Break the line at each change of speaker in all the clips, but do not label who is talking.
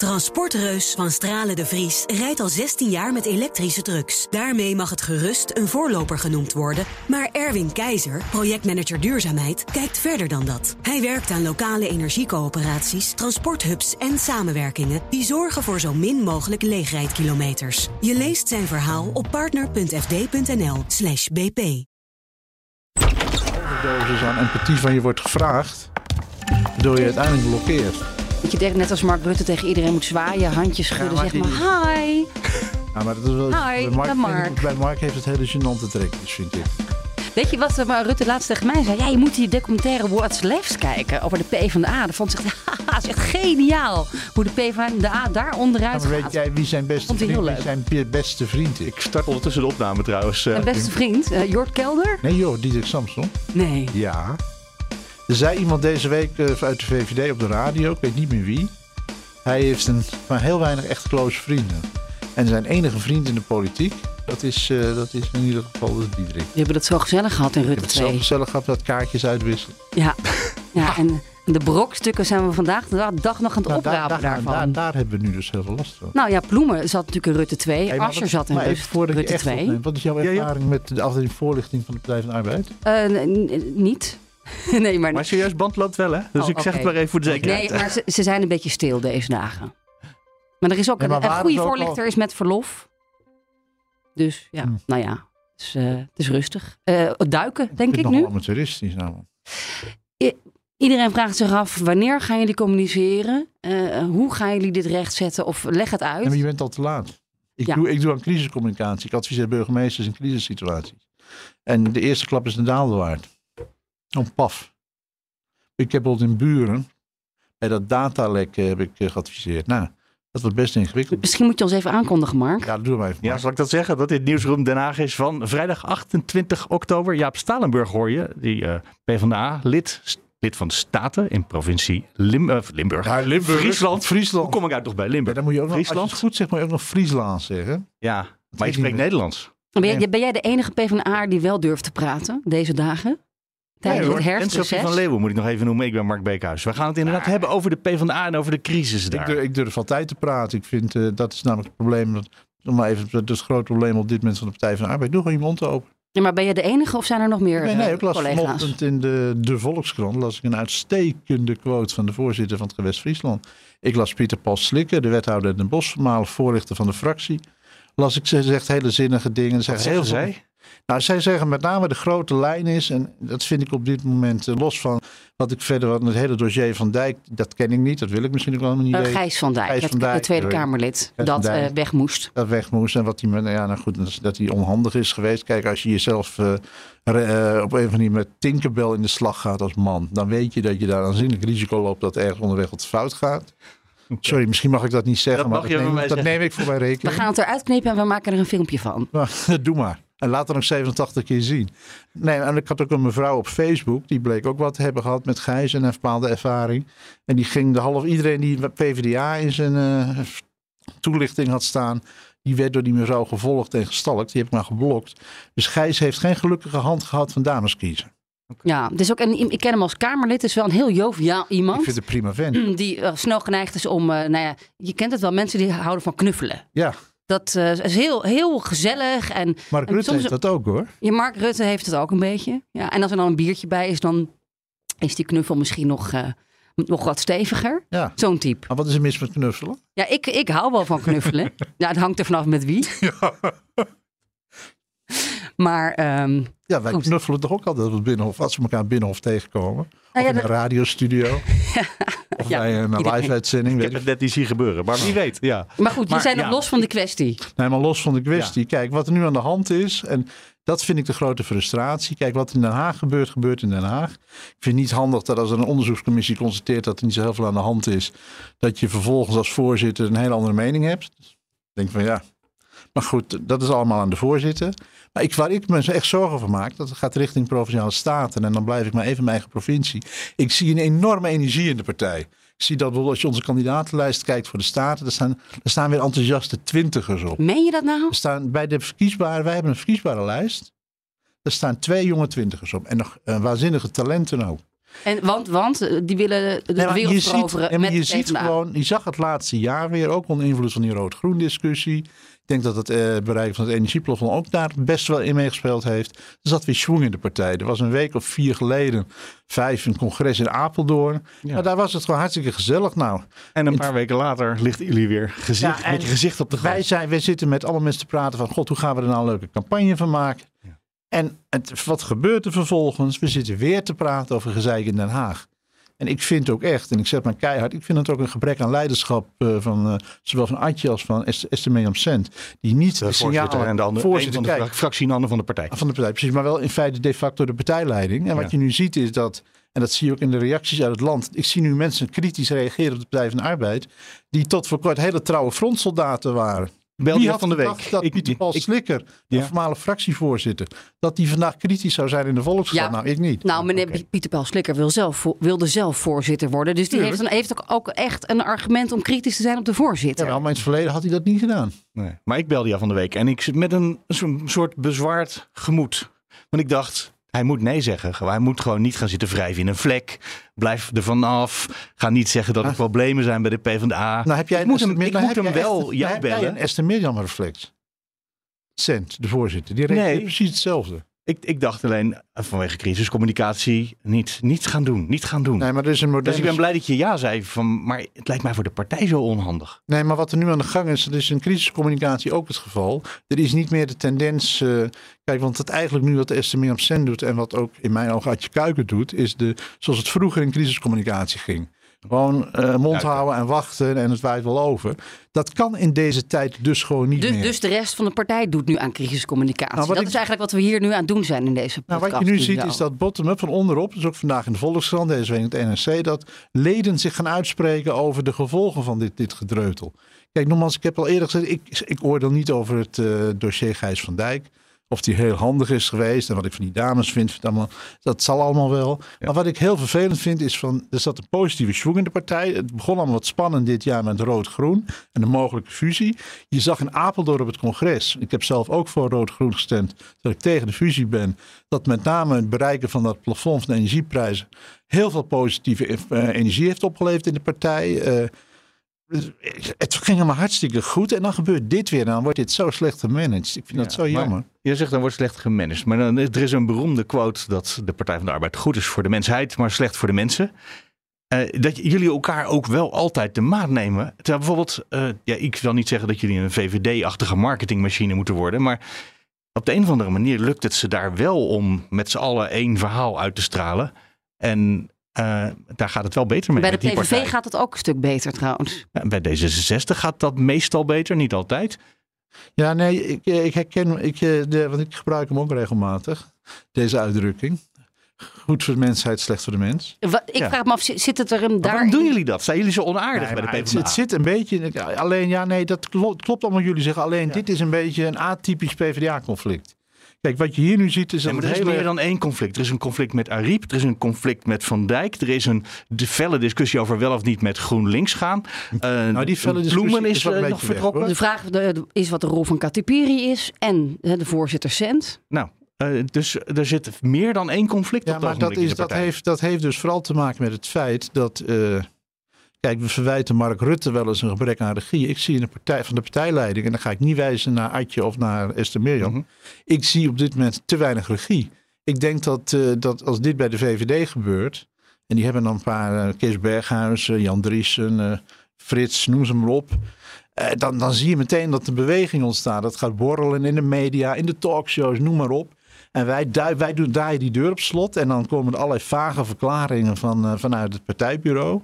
Transportreus van Stralen de Vries rijdt al 16 jaar met elektrische trucks. Daarmee mag het gerust een voorloper genoemd worden. Maar Erwin Keizer, projectmanager duurzaamheid, kijkt verder dan dat. Hij werkt aan lokale energiecoöperaties, transporthubs en samenwerkingen... die zorgen voor zo min mogelijk leegrijdkilometers. Je leest zijn verhaal op partner.fd.nl slash bp.
Dosis aan empathie van je wordt gevraagd, waardoor je uiteindelijk blokkeert.
Dat je denkt, net als Mark Rutte tegen iedereen moet zwaaien, handjes schudden,
maar
zeg maar hi.
Ja, maar dat is wel,
Hi,
bij, Mark,
Mark.
bij Mark heeft het hele gênante trekjes, vind ik.
Weet je wat eh, maar Rutte laatst tegen mij zei? Ja, je moet die documentaire What's Left kijken over de PvdA. Dat vond ze echt, haha, is echt geniaal. Hoe de PvdA daar
Ja,
onderuit
maar weet
gaat.
jij wie zijn beste vriend, wie zijn be- beste vriend is?
Ik start ondertussen de opname trouwens. eh.
Mijn beste vriend, eh, Jort Kelder?
Nee joh, Diederik Samson.
Nee.
Ja. Er zei iemand deze week eh, uit de VVD op de radio, ik weet niet meer wie. Hij heeft een, maar heel weinig echt close vrienden. En zijn enige vriend in de politiek, dat is, eh, dat is in ieder geval de Diederik.
Die hebben het zo gezellig gehad in
Ik heb
Rutte
het zelf
2.
gezellig gehad dat kaartjes uitwisselen.
Ja. ja, en de brokstukken zijn we vandaag de dag nog aan het
Nou, daar,
oprapen
daar,
daarvan.
daar, daar hebben we nu dus heel veel last van.
Nou ja, Ploemen zat natuurlijk in Rutte 2.
Hey,
Asscher zat in
je
Rutte
echt
2.
opneemt, Wat is jouw
Ja, ja.
ervaring met de afdeling voorlichting van de Partij van de Arbeid?
Eh, n- niet. nee, maar,
Maar serieus, band loopt wel hè? Dus
Oh,
ik zeg het maar even voor de zekerheid.
nee, maar ze, ze zijn een beetje stil deze dagen. Maar er is ook
Nee,
een, een goede voorlichter
al-
is met verlof. Dus ja,
Hm.
nou ja, het is, eh, het is rustig. Eh, duiken, denk ik
het
nu.
amateuristisch namelijk.
Iedereen vraagt zich af, wanneer gaan jullie communiceren? Eh, hoe gaan jullie dit rechtzetten? Of leg het uit.
Ja, maar je bent al te laat. Ik,
Ja.
doe, ik doe aan crisiscommunicatie. Ik adviseer burgemeesters in crisissituaties. En de eerste klap is de daalde waard. Oh, paf. Ik heb bijvoorbeeld in Buren, bij dat datalek eh, heb ik eh, geadviseerd. Nou, dat wordt best ingewikkeld.
Misschien moet je ons even aankondigen, Mark.
Ja, doe maar even.
Ja, zal ik dat zeggen? Dat dit Nieuwsroom Den Haag is van vrijdag 28 oktober. Jaap Stalenburg hoor je, die eh PvdA-lid lid van de Staten in provincie Lim Limburg.
Ja, Limburg.
Friesland.
Friesland.
Hoe kom ik uit toch bij
Ja,
Limburg?
dan moet je ook nog, als je
Friesland?
het goed zegt, moet je ook nog Friesland zeggen.
Ja, maar
weet
ik spreek
niet.
Nederlands.
Ben jij, ben jij de enige PvdA die wel durft te praten deze dagen? Tijdens
Nee,
het.
En Sophie van Leeuwen moet ik nog even noemen. Ik ben Mark Beekhuis. We gaan het inderdaad hebben over de PvdA en over de crisis
Ik
daar.
durf, ik durf altijd te praten. Ik vind, eh, dat is namelijk het probleem. Dat, om maar even, dat is het grote probleem op dit moment van de Partij van de Arbeid. Doe gewoon je mond open.
Ja, maar ben jij de enige of zijn er nog meer
Nee, nee,
eh,
ik las
collega's?
vanochtend in de, de Volkskrant las ik een uitstekende quote van de voorzitter van het gewest Friesland. Ik las Pieter Paul Slikker, de wethouder in Den Bosch, voormalig voorlichter van de fractie. Las ik, ze zegt hele zinnige dingen. Ze
Wat
zeggen heel
zij?
Nou, zij zeggen met name de grote lijn is, en dat vind ik op dit moment eh, los van wat ik verder, wat het hele dossier van Dijk, dat ken ik niet, dat wil ik misschien ook wel niet
Eh,
weten.
Gijs van Dijk,
Gijs
het,
van Dijk,
het Tweede
sorry.
Kamerlid, dat
Dijk.
eh, weg moest.
dat weg moest en wat hij met, ja, nou goed, dat- hij onhandig is geweest. Kijk, als je jezelf eh, re- eh, op een of andere manier met Tinkerbell in de slag gaat als man, dan weet je dat je daar aanzienlijk risico loopt dat ergens onderweg wat fout gaat. Sorry, misschien mag ik dat niet zeggen,
Dat
maar dat, neem, dat
zeggen.
neem ik voor mijn
We
rekening.
gaan het eruit knippen en we maken er een filmpje van.
Doe maar. En laat er nog 87 keer zien. Nee, en ik had ook een mevrouw op Facebook. Die bleek ook wat te hebben gehad met Gijs en een bepaalde ervaring. En die ging de half... Iedereen die PvdA in zijn eh, toelichting had staan... Die werd door die mevrouw gevolgd en gestalkt. Die heb ik maar geblokt. Dus Gijs heeft geen gelukkige hand gehad van dames kiezen.
Ja, is ook een, ik ken hem als Kamerlid. Het is wel een heel joviaal
Ik
iemand.
vind het prima vent.
Die eh, snel geneigd is om, eh, nou ja, je kent het wel, mensen die houden van knuffelen.
Ja,
Dat eh, is heel, heel gezellig. En
Mark
En
Rutte
soms-
heeft dat ook hoor.
ja, Mark Rutte heeft het ook een beetje. Ja, en als er dan een biertje bij is, dan is die knuffel misschien nog, eh, nog wat steviger.
Ja.
Zo'n type.
Maar wat is er mis met knuffelen?
Ja, ik, ik hou wel van knuffelen. ja, het hangt er vanaf met wie. Maar ehm,
Ja, wij
Goed.
knuffelen toch ook altijd op het binnenhof. Als we elkaar binnenhof tegenkomen. Of
nou ja,
in een
dat-
radiostudio. Of
Ja,
bij een
iedereen.
live-uitzending.
Ik
weet
heb
ik
het net niet zien gebeuren, maar wie weet. Ja.
maar goed, we
Maar,
zijn nog los van de kwestie.
Nee, maar los van de kwestie. Kijk, wat er nu aan de hand is. En dat vind ik de grote frustratie. Kijk, wat in Den Haag gebeurt, gebeurt in Den Haag. Ik vind het niet handig dat als er een onderzoekscommissie constateert dat er niet zo heel veel aan de hand is. Dat je vervolgens als voorzitter een hele andere mening hebt. Dus ik denk van ja. Maar goed, dat is allemaal aan de voorzitter. Maar ik, waar ik me echt zorgen over maak, dat gaat richting provinciale staten. En dan blijf ik maar even in mijn eigen provincie. Ik zie een enorme energie in de partij. Ik zie dat bijvoorbeeld als je onze kandidatenlijst kijkt voor de staten. Er staan, er staan weer enthousiaste twintigers op.
Meen je dat nou?
Er staan bij de verkiesbare, wij hebben een verkiesbare lijst. Er staan twee jonge twintigers op. En nog eh, waanzinnige talenten ook.
En, want, want eh, die willen de
Nee,
wereld
je ziet,
veroveren met
je ziet gewoon, je zag het laatste jaar weer, ook onder invloed van die rood-groen discussie. Ik denk dat het eh, bereik van het energieplafond ook daar best wel in meegespeeld heeft. Er zat weer schwung in de partij. Er was een week of vier geleden, vijf, een congres in Apeldoorn.
Ja.
Maar daar was het gewoon hartstikke gezellig nou.
En een paar weken later ligt jullie weer gezicht,
Ja,
met je gezicht op de
Wij,
grond.
zijn, wij zitten met allemaal mensen te praten van, god, hoe gaan we er nou een leuke campagne van maken?
Ja.
En het, wat gebeurt er vervolgens? We zitten weer te praten over gezeik in Den Haag. En ik vind ook echt, en ik zeg maar keihard, ik vind het ook een gebrek aan leiderschap eh, van eh, zowel van Atje als van Est- Esther Mirjam Cent. Die niet
De voorzitter en de andere,
voorzitter,
van de
kijk,
fractie en de ander van de partij.
van de partij, precies, maar wel in feite de facto de partijleiding. En wat je nu ziet is dat, en dat zie je ook in de reacties uit het land. Ik zie nu mensen kritisch reageren op de Partij van de Arbeid, die tot voor kort hele trouwe frontsoldaten waren.
Belde
Wie had
van de week.
dat
Ik-
Pieter Paul
ik-
Slikker, de
Ja.
voormalige fractievoorzitter, dat die vandaag kritisch zou zijn in de Volkskrant?
Ja.
Nou, ik niet.
Nou, meneer. Pieter Paul Slikker wil zelf, wilde zelf voorzitter worden. Dus die heeft, een, heeft ook, ook echt een argument om kritisch te zijn op de voorzitter.
Jawel, maar in het verleden had hij dat niet gedaan.
Nee. Maar ik belde jou van de week en ik zit met een, zo'n soort bezwaard gemoed. Want ik dacht, hij moet nee zeggen. Hij moet gewoon niet gaan zitten wrijven in een vlek. Blijf er vanaf. Ga niet zeggen dat er
Ah.
problemen zijn bij de PvdA.
Nou heb jij
ik moet hem, ik
nou
moet hem wel
echt-
jou
nou heb jij
bellen.
een Esther Mirjam reflex. Cent, de voorzitter, die reageert
Nee.
precies hetzelfde.
Ik, ik dacht alleen eh, vanwege crisiscommunicatie niet, niet gaan doen. Niet gaan doen.
Nee, maar er is een
dus ik ben blij dat je ja zei. Van, maar het lijkt mij voor de partij zo onhandig.
Nee, maar wat er nu aan de gang is, dat is in crisiscommunicatie ook het geval. Er is niet meer de tendens. eh, kijk, want het eigenlijk nu wat Esther Mirjam Sen doet en wat ook in mijn ogen Adje Kuiken doet, is de, zoals het vroeger in crisiscommunicatie ging. Gewoon eh, mond houden en wachten en het waait wel over. Dat kan in deze tijd dus gewoon niet
Dus,
meer.
dus de rest van de partij doet nu aan crisiscommunicatie.
Nou,
dat
ik-
is eigenlijk wat we hier nu aan het doen zijn in deze
Nou,
podcast.
wat je nu ziet is dat bottom-up van onderop, dus ook vandaag in de Volkskrant, deze week in het NRC, dat leden zich gaan uitspreken over de gevolgen van dit, dit gedreutel. Kijk, nogmaals, ik heb al eerder gezegd, ik, ik oordeel niet over het eh, dossier Gijs van Dijk. Of die heel handig is geweest en wat ik van die dames vind, vind allemaal, dat zal allemaal wel. Maar wat ik heel vervelend vind is van, er zat een positieve schwung in de partij. Het begon allemaal wat spannend dit jaar met rood-groen en de mogelijke fusie. Je zag in Apeldoorn op het congres, ik heb zelf ook voor rood-groen gestemd, dat ik tegen de fusie ben, dat met name het bereiken van dat plafond van de energieprijzen heel veel positieve eh, energie heeft opgeleverd in de partij. Eh, het ging allemaal hartstikke goed en dan gebeurt dit weer en dan wordt dit zo slecht gemanaged. Ik vind dat zo jammer.
Je zegt dan wordt slecht gemanaged. Maar dan, er is een beroemde quote dat de Partij van de Arbeid goed is voor de mensheid, maar slecht voor de mensen. Eh, dat jullie elkaar ook wel altijd de maat nemen. Terwijl bijvoorbeeld, eh, ja, ik wil niet zeggen dat jullie een VVD-achtige marketingmachine moeten worden, maar op de een of andere manier lukt het ze daar wel om met z'n allen één verhaal uit te stralen. En eh, daar gaat het wel beter mee.
Bij de
met die
PVV
partij.
gaat het ook een stuk beter trouwens.
Bij D66 gaat dat meestal beter, niet altijd.
Ja, nee, ik, eh, ik herken, ik, eh, de, want ik gebruik hem ook regelmatig, deze uitdrukking. Goed voor de mensheid, slecht voor de mens.
Wa- Ik
Ja.
vraag me af, zit het er hem
Maar
daar...
waarom doen jullie dat? Zijn jullie zo onaardig
Nee,
bij de
het,
PvdA?
het zit een beetje, alleen ja, nee, dat klopt, klopt allemaal jullie zeggen. Alleen dit is een beetje een atypisch PvdA-conflict. Kijk, wat je hier nu ziet is dat
Nee, maar er is meer dan één conflict. Er is een conflict met Ariep, er is een conflict met Van Dijk, er is een de felle discussie over wel of niet met GroenLinks gaan. Eh
Nou, die felle discussie
Ploemen
is
eh, nog
weg,
vertrokken.
De vraag is wat de rol van Katipiri is en hè, de voorzitter Cent.
Nou, eh, dus er zit meer dan één conflict
Ja,
op
maar dat, is,
de
dat, heeft, dat heeft dus vooral te maken met het feit dat. eh, kijk, we verwijten Mark Rutte wel eens een gebrek aan regie. Ik zie in de partij, van de partijleiding, en dan ga ik niet wijzen naar Adje of naar Esther Mirjam.
Mhm.
Ik zie op dit moment te weinig regie. Ik denk dat, eh, dat als dit bij de VVD gebeurt. En die hebben dan een paar. eh, Kees Berghuis, Jan Driessen, eh, Frits, noem ze maar op. Dan, dan zie je meteen dat de beweging ontstaat. Dat gaat borrelen in de media, in de talkshows, noem maar op. En wij, wij doen, draaien die deur op slot. En dan komen er allerlei vage verklaringen van, vanuit het partijbureau.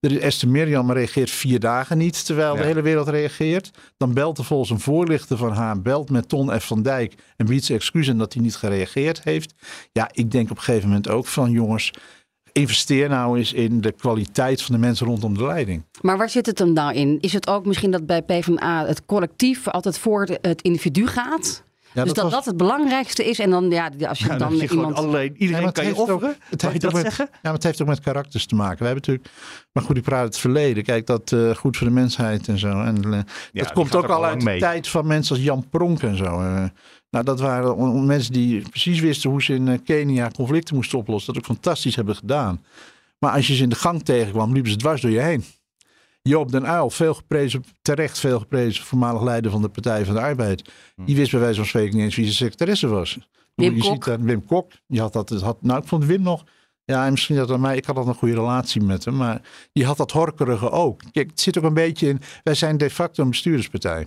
Er is Esther Mirjam reageert vier dagen niet, terwijl
Ja.
de hele wereld reageert. Dan belt er volgens een voorlichter van haar, belt met Ton F. van Dijk en biedt ze excuus dat hij niet gereageerd heeft. Ja, ik denk op een gegeven moment ook van jongens, investeer nou eens in de kwaliteit van de mensen rondom de leiding.
Maar waar zit het hem nou in? Is het ook misschien dat bij PvdA het collectief altijd voor het individu gaat?
Ja,
dus dat dat, het belangrijkste is en dan, ja, als je
Ja,
dan
je
iemand...
allerlei,
Ja,
iedereen kan je offeren.
het
Mag je
heeft
dat
ook met-
zeggen?
Ja, maar het heeft ook met karakters te maken. We hebben natuurlijk, maar goed, ik praat het verleden. Kijk, dat eh, goed voor de mensheid en zo. En, eh,
Ja,
dat komt ook al uit
mee.
de tijd van mensen als Jan Pronk en zo. Eh, Nou, dat waren mensen die precies wisten hoe ze in Kenia conflicten moesten oplossen. Dat ook fantastisch hebben gedaan. Maar als je ze in de gang tegenkwam, liepen ze dwars door je heen. Joop den Uyl, veel geprezen, terecht veel geprezen, voormalig leider van de Partij van de Arbeid. Hm. Die wist bij wijze van spreken niet eens wie zijn secretaresse was.
Wim je Kok. Ziet
dat, Wim Kok, die had dat, had, nou ik vond Wim nog, ja misschien dat aan mij, ik had al een goede relatie met hem, maar die had dat horkerige ook. Kijk, het zit ook een beetje in, wij zijn de facto een bestuurderspartij.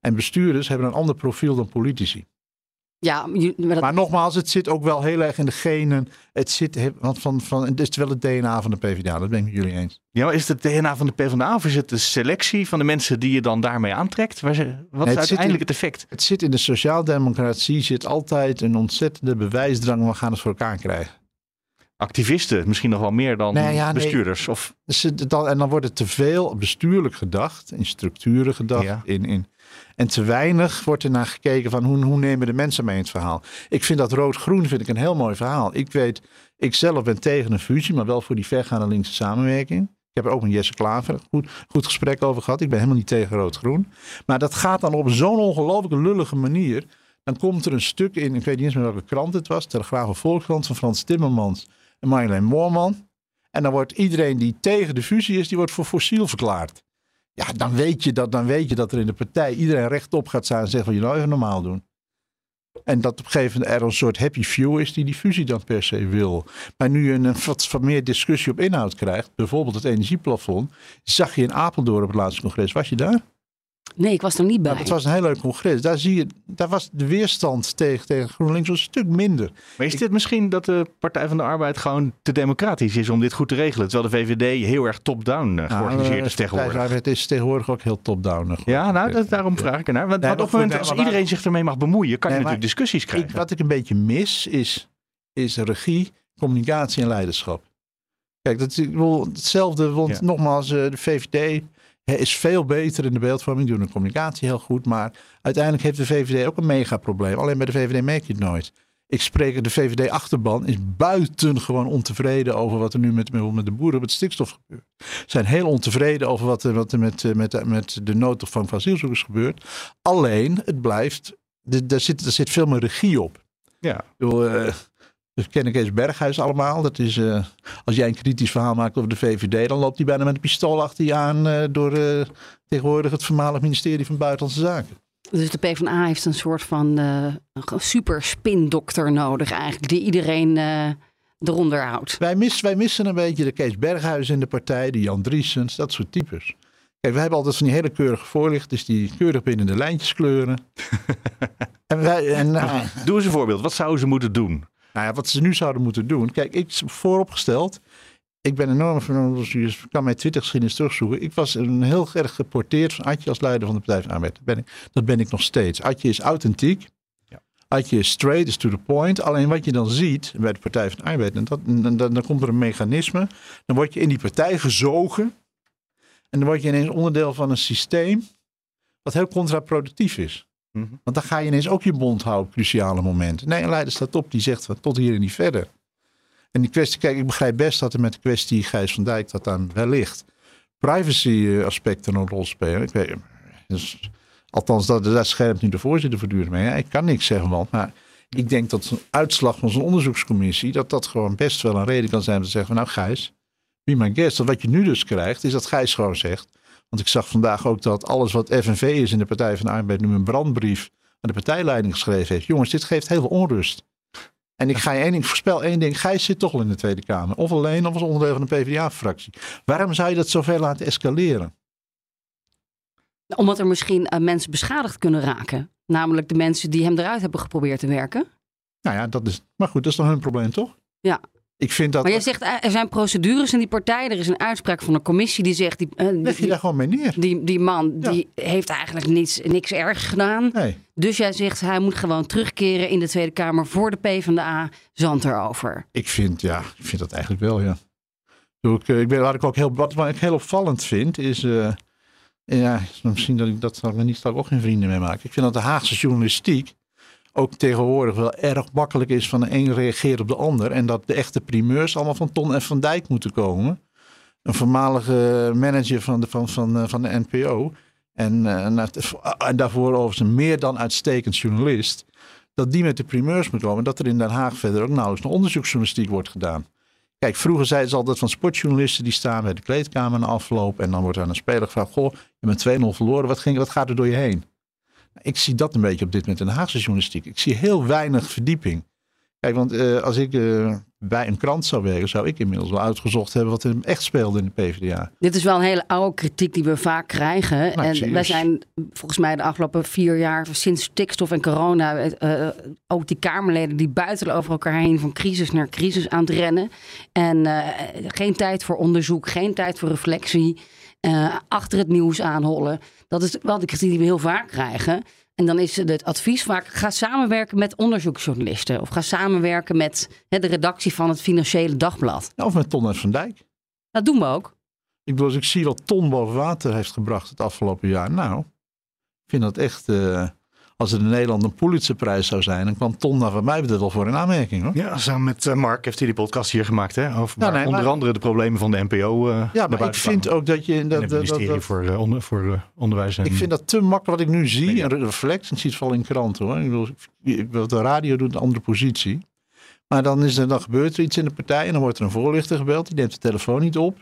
En bestuurders hebben een ander profiel dan politici.
Ja,
maar, maar, nogmaals, het zit ook wel heel erg in de genen. Het zit, want van, van, het is wel het DNA van de PvdA, dat ben ik met jullie eens.
Ja, is het DNA van de PvdA of is het de selectie van de mensen die je dan daarmee aantrekt? Wat is uiteindelijk het effect?
Het zit in de sociaaldemocratie, zit altijd een ontzettende bewijsdrang, we gaan het voor elkaar krijgen.
Activisten, misschien nog wel meer dan bestuurders? Of...
Dan, en dan wordt het te veel bestuurlijk gedacht, in structuren gedacht, in, in en te weinig wordt er naar gekeken van hoe, hoe nemen de mensen mee in het verhaal. Ik vind dat rood-groen vind ik een heel mooi verhaal. Ik weet, ik zelf ben tegen een fusie, maar wel voor die vergaande linkse samenwerking. Ik heb er ook met Jesse Klaver goed, goed gesprek over gehad. Ik ben helemaal niet tegen rood-groen. Maar dat gaat dan op zo'n ongelooflijke lullige manier. Dan komt er een stuk in, ik weet niet eens meer welke krant het was. Telegraaf of Volkskrant van Frans Timmermans en Marjolein Moorman. En dan wordt iedereen die tegen de fusie is, die wordt voor fossiel verklaard. Ja, dan weet, je dat, dan weet je dat er in de partij iedereen rechtop gaat staan en zegt van je nou even normaal doen. En dat op een gegeven moment er een soort happy few is die die fusie dan per se wil. Maar nu je een wat, meer discussie op inhoud krijgt, bijvoorbeeld het energieplafond, zag je in Apeldoorn op het laatste congres, was je daar?
Nee, ik was er niet bij.
het was een heel leuk congres. Daar, zie je, daar was de weerstand tegen, tegen GroenLinks een stuk minder.
Maar is dit misschien dat de Partij van de Arbeid gewoon te democratisch is om dit goed te regelen? Terwijl de VVD heel erg top-down uh, georganiseerd nou, is tegenwoordig.
De Arbeid is tegenwoordig ook heel top-down. Uh,
ja, nou, dat, daarom vraag ik ernaar. Want, op het moment als iedereen zich ermee mag bemoeien, kan je natuurlijk discussies krijgen.
Ik, wat ik een beetje mis is, is regie, communicatie en leiderschap. Kijk, dat is hetzelfde, want nogmaals, uh, de VVD hij is veel beter in de beeldvorming, doen de communicatie heel goed. Maar uiteindelijk heeft de VVD ook een mega probleem. Alleen bij de VVD merk je het nooit. Ik spreek, de VVD-achterban is buitengewoon ontevreden over wat er nu met, met de boeren met stikstof gebeurt. Ze zijn heel ontevreden over wat, wat er met, met, met de noodopvang van asielzoekers gebeurt. Alleen, het blijft, er, zit, er zit veel meer regie op.
Ja. Ik
bedoel, uh, we kennen Kees Berghuis allemaal. Dat is, uh, als jij een kritisch verhaal maakt over de VVD, dan loopt hij bijna met een pistool achter je aan uh, door uh, tegenwoordig het voormalig ministerie van Buitenlandse Zaken.
Dus de PvdA heeft een soort van super spindokter nodig eigenlijk, die iedereen eronder houdt.
Wij, mis, wij missen een beetje de Kees Berghuis in de partij, de Jan Driesens, dat soort types. Kijk, wij hebben altijd van die hele keurige voorlichters die keurig binnen de lijntjes kleuren.
en wij, en, Doe eens een voorbeeld. Wat zouden ze moeten doen?
Nou ja, wat ze nu zouden moeten doen. Kijk, ik vooropgesteld. Ik ben enorm van, je kan mijn Twitter-geschiedenis terugzoeken. Ik was een heel erg geporteerd van Adje als leider van de Partij van Arbeid. Dat ben ik, dat ben ik nog steeds. Adje is authentiek. Ja. Adje is straight, is to the point. Alleen wat je dan ziet bij de Partij van de Arbeid, en dat, dan, dan komt er een mechanisme. Dan word je in die partij gezogen. En dan word je ineens onderdeel van een systeem wat heel contraproductief is. Mhm. Want dan ga je ineens ook je mond houden op cruciale momenten. Nee, een leider staat op die zegt van tot hier en niet verder. En die kwestie, kijk, ik begrijp best dat er met de kwestie Gijs van Dijk dat dan wellicht privacy eh, aspecten een rol spelen. Ik weet, dus, althans, dat, daar schermt nu de voorzitter voortdurend mee. Ja, ik kan niks zeggen, want maar ik denk dat een uitslag van zo'n onderzoekscommissie, dat dat gewoon best wel een reden kan zijn om te zeggen van nou Gijs, wie my guest. Dat wat je nu dus krijgt, is dat Gijs gewoon zegt, want ik zag vandaag ook dat alles wat FNV is in de Partij van de Arbeid nu een brandbrief aan de partijleiding geschreven heeft. Jongens, dit geeft heel veel onrust. En ik ga je één ding voorspel, één ding. Gijs zit toch al in de Tweede Kamer. Of alleen of als onderdeel van de PvdA-fractie. Waarom zou je dat zoveel laten escaleren?
Omdat er misschien uh, mensen beschadigd kunnen raken. Namelijk de mensen die hem eruit hebben geprobeerd te werken.
Nou ja, dat is. Maar goed, dat is dan hun probleem, toch?
Ja.
Ik vind dat.
Maar jij zegt er zijn procedures in die partij. Er is een uitspraak van een commissie die zegt. Die, uh,
Leg je daar gewoon mee neer?
Die, die man die heeft eigenlijk niets, niks erg gedaan.
Nee.
Dus jij zegt hij moet gewoon terugkeren in de Tweede Kamer voor de PvdA. Zand erover.
Ik vind, ja, ik vind dat eigenlijk wel, ja. Ik, ik ben, wat ik ook heel, wat ik heel opvallend vind is. Uh, ja, misschien dat ik dat niet straks ook geen vrienden mee maken. Ik vind dat de Haagse journalistiek ook tegenwoordig wel erg makkelijk is van de een reageert op de ander. En dat de echte primeurs allemaal van Ton en Van Dijk moeten komen. Een voormalige manager van de, van, van, eh, van de NPO. En, eh, en, daarvoor overigens een meer dan uitstekend journalist. dat die met de primeurs moet komen. Dat er in Den Haag verder ook nauwelijks nog onderzoeksjournalistiek wordt gedaan. Kijk, vroeger zeiden ze altijd van sportjournalisten die staan bij de kleedkamer na afloop. En dan wordt aan een speler gevraagd: Goh, je bent 2-0 verloren. Wat, ging, wat gaat er door je heen? Ik zie dat een beetje op dit moment in de Haagse journalistiek. Ik zie heel weinig verdieping. Kijk, want uh, als ik uh, bij een krant zou werken, zou ik inmiddels wel uitgezocht hebben wat er echt speelde in de PvdA.
Dit is wel een hele oude kritiek die we vaak krijgen. Nou, en wij zijn volgens mij de afgelopen vier jaar, sinds stikstof en corona, uh, ook die Kamerleden die buitelen over elkaar heen van crisis naar crisis aan het rennen. En geen tijd voor onderzoek, geen tijd voor reflectie, achter het nieuws aanhollen. Dat is wel de kritiek die we heel vaak krijgen. En dan is het advies vaak: ga samenwerken met onderzoeksjournalisten. Of ga samenwerken met hè, de redactie van het Financiële Dagblad.
of met Ton en van Dijk.
Dat doen we ook.
Ik bedoel, als ik zie wat Ton boven water heeft gebracht het afgelopen jaar. Nou, ik vind dat echt. Uh, als er in Nederland een Pulitzerprijs zou zijn, dan kwam Ton daar van mij betreft wel voor een aanmerking. Hoor.
Ja, samen met uh, Mark heeft hij die podcast hier gemaakt. Hè? Over ja, nee, onder andere de problemen van de NPO. Uh,
ja, maar ik vind ook dat je... Dat,
het ministerie dat, dat, voor, uh, onder, voor onderwijs. En,
ik vind dat te makkelijk wat ik nu zie. En reflect, en zie het vooral in kranten hoor. Ik bedoel, de radio doet een andere positie. Maar dan, is er, dan gebeurt er iets in de partij en dan wordt er een voorlichter gebeld. Die neemt de telefoon niet op.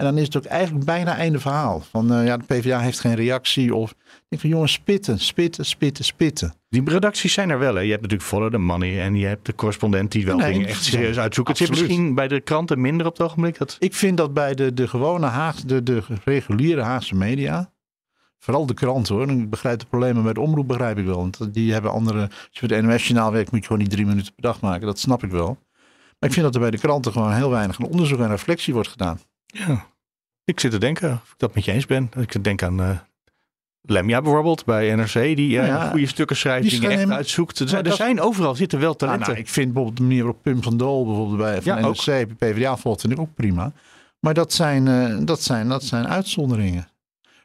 En dan is het ook eigenlijk bijna einde verhaal. Van uh, ja, de PvdA heeft geen reactie. Of ik denk van jongens, spitten, spitten, spitten, spitten.
Die redacties zijn er wel. Hè? Je hebt natuurlijk Follow the Money en je hebt de correspondent die wel dingen echt serieus uitzoeken. Het zit misschien bij de kranten minder op het ogenblik. Dat...
Ik vind dat bij de, de gewone Haagse, de, de reguliere Haagse media, vooral de kranten hoor. Ik begrijp de problemen met de omroep, begrijp ik wel. Want die hebben andere. Als je voor de NOS-journaal werkt, moet je gewoon niet drie minuten per dag maken. Dat snap ik wel. Maar ik vind dat er bij de kranten gewoon heel weinig onderzoek en reflectie wordt gedaan.
Ja, ik zit te denken of ik dat met je eens ben. Ik denk aan uh, Lemja bijvoorbeeld bij NRC, die uh, goede stukken schrijft, die dingen echt uitzoekt. Er, zijn, er zijn overal zitten wel talenten. Nou,
ik vind bijvoorbeeld de manier waarop Pim van Dol bijvoorbeeld bij van ja, NRC, ook. PvdA volgt, vind ik ook prima. Maar dat zijn, uh, dat, zijn, dat zijn uitzonderingen.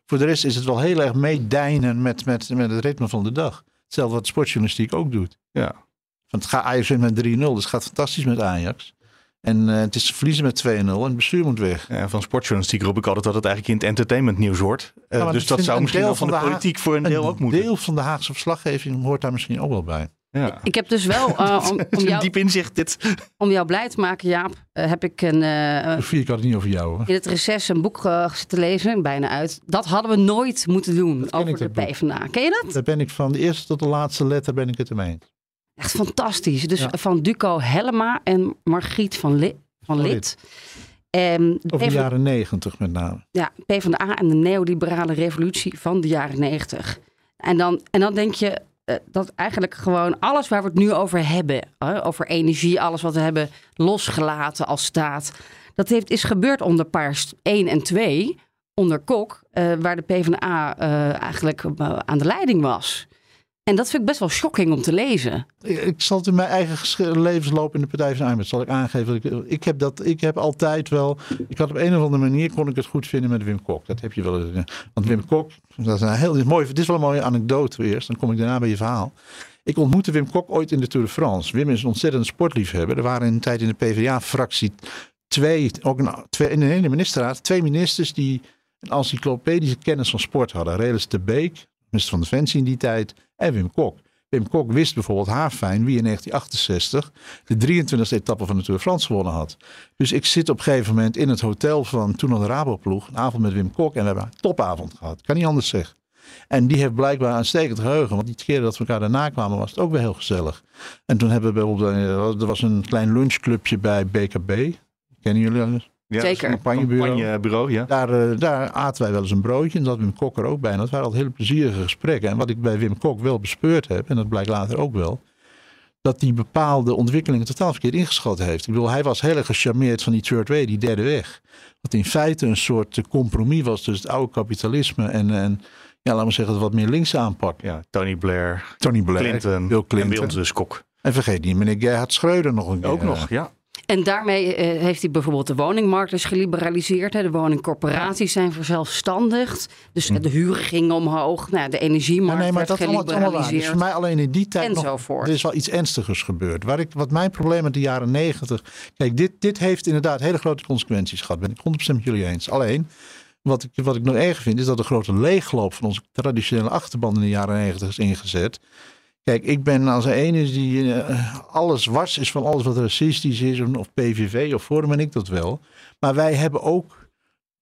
Voor de rest is het wel heel erg meedijnen met, met, met het ritme van de dag. Hetzelfde wat sportjournalistiek ook doet.
Ja.
Want het gaat Ajax met 3-0, dus het gaat fantastisch met Ajax. En uh, het is verliezen met 2-0 en het bestuur moet weg.
Ja, van sportjournalistiek roep ik altijd dat het eigenlijk in het entertainmentnieuws hoort. Uh, dus dat zou misschien wel van de, politiek voor een, deel ook moeten.
Een deel van de Haagse verslaggeving hoort daar misschien ook wel bij.
Ja. Ik heb dus wel, uh, om, om jou,
diep inzicht dit.
Om jou blij te maken, Jaap, heb ik een...
Ik had het niet over jou. Hoor.
In het reces een boek te lezen, bijna uit. Dat hadden we nooit moeten doen over de PvdA. Ken je dat?
Daar ben ik van de eerste tot de laatste letter ben ik het ermee eens.
Echt fantastisch. Dus van Duco Hellema en Margriet van Lid van lid.
Um, Over de jaren negentig met name.
Ja, PvdA en de neoliberale revolutie van de jaren negentig. En dan, en dan denk je uh, dat eigenlijk gewoon alles waar we het nu over hebben, uh, over energie, alles wat we hebben losgelaten als staat, dat heeft, is gebeurd onder paars 1 en 2, onder Kok, uh, waar de PvdA eigenlijk aan de leiding was. En dat vind ik best wel shocking om te lezen.
Ik zal het in mijn eigen levensloop in de Partij van de Arbeid zal ik aangeven. Ik, ik, heb dat, ik heb altijd wel. Ik had op een of andere manier kon ik het goed vinden met Wim Kok. Dat heb je wel. Want Wim Kok, dat is een heel mooi. Dit is wel een mooie anekdote eerst. Dan kom ik daarna bij je verhaal. Ik ontmoette Wim Kok ooit in de Tour de France. Wim is een ontzettend sportliefhebber. Er waren in een tijd in de PvdA-fractie twee, ook een, twee, in de hele ministerraad, twee ministers die een encyclopedische kennis van sport hadden. Relis de Beek, minister van Defensie in die tijd, en Wim Kok. Wim Kok wist bijvoorbeeld haarfijn wie in 1968 de 23e etappe van de Tour de France gewonnen had. Dus ik zit op een gegeven moment in het hotel van toen nog de Raboploeg, een avond met Wim Kok en we hebben een topavond gehad. Kan niet anders zeggen. En die heeft blijkbaar een stekend geheugen. Want die keer dat we elkaar daarna kwamen was het ook weer heel gezellig. En toen hebben we bijvoorbeeld, eh, er was een klein lunchclubje bij BKB. Kennen jullie dat?
Ja, Zeker.
Een campagnebureau. ja.
Daar, uh, daar aten wij wel eens een broodje. En dat Wim Kok er ook bij. En dat waren altijd hele plezierige gesprekken. En wat ik bij Wim Kok wel bespeurd heb, en dat blijkt later ook wel, dat hij bepaalde ontwikkelingen totaal verkeerd ingeschat heeft. Ik bedoel, hij was heel erg gecharmeerd van die third way, die derde weg. Wat in feite een soort compromis was tussen het oude kapitalisme en, en ja, laten we zeggen, het wat meer links aanpak.
Ja, Tony Blair,
Tony Blair
Clinton,
Bill Clinton.
en bij ons dus Kok.
En vergeet niet meneer Gerhard Schreuder nog een keer.
Ook nog, ja.
En daarmee uh, heeft hij bijvoorbeeld de woningmarkt dus geliberaliseerd. Hè. De woningcorporaties zijn verzelfstandigd. Dus hm. de huren gingen omhoog. Nou, de energiemarkt ja, nee, maar dat geliberaliseerd.
Dus voor mij alleen in die tijd
Enzovoort.
er is wel iets ernstigers gebeurd. Waar ik, wat mijn probleem met de jaren negentig... Kijk, dit, dit heeft inderdaad hele grote consequenties gehad. Ben ik 100% met jullie eens. Alleen... Wat ik, wat ik nog erger vind, is dat de grote leegloop van onze traditionele achterban in de jaren negentig is ingezet. Kijk, ik ben als een is die uh, alles was is van alles wat racistisch is, of PVV of Forum en ik dat wel. Maar wij hebben ook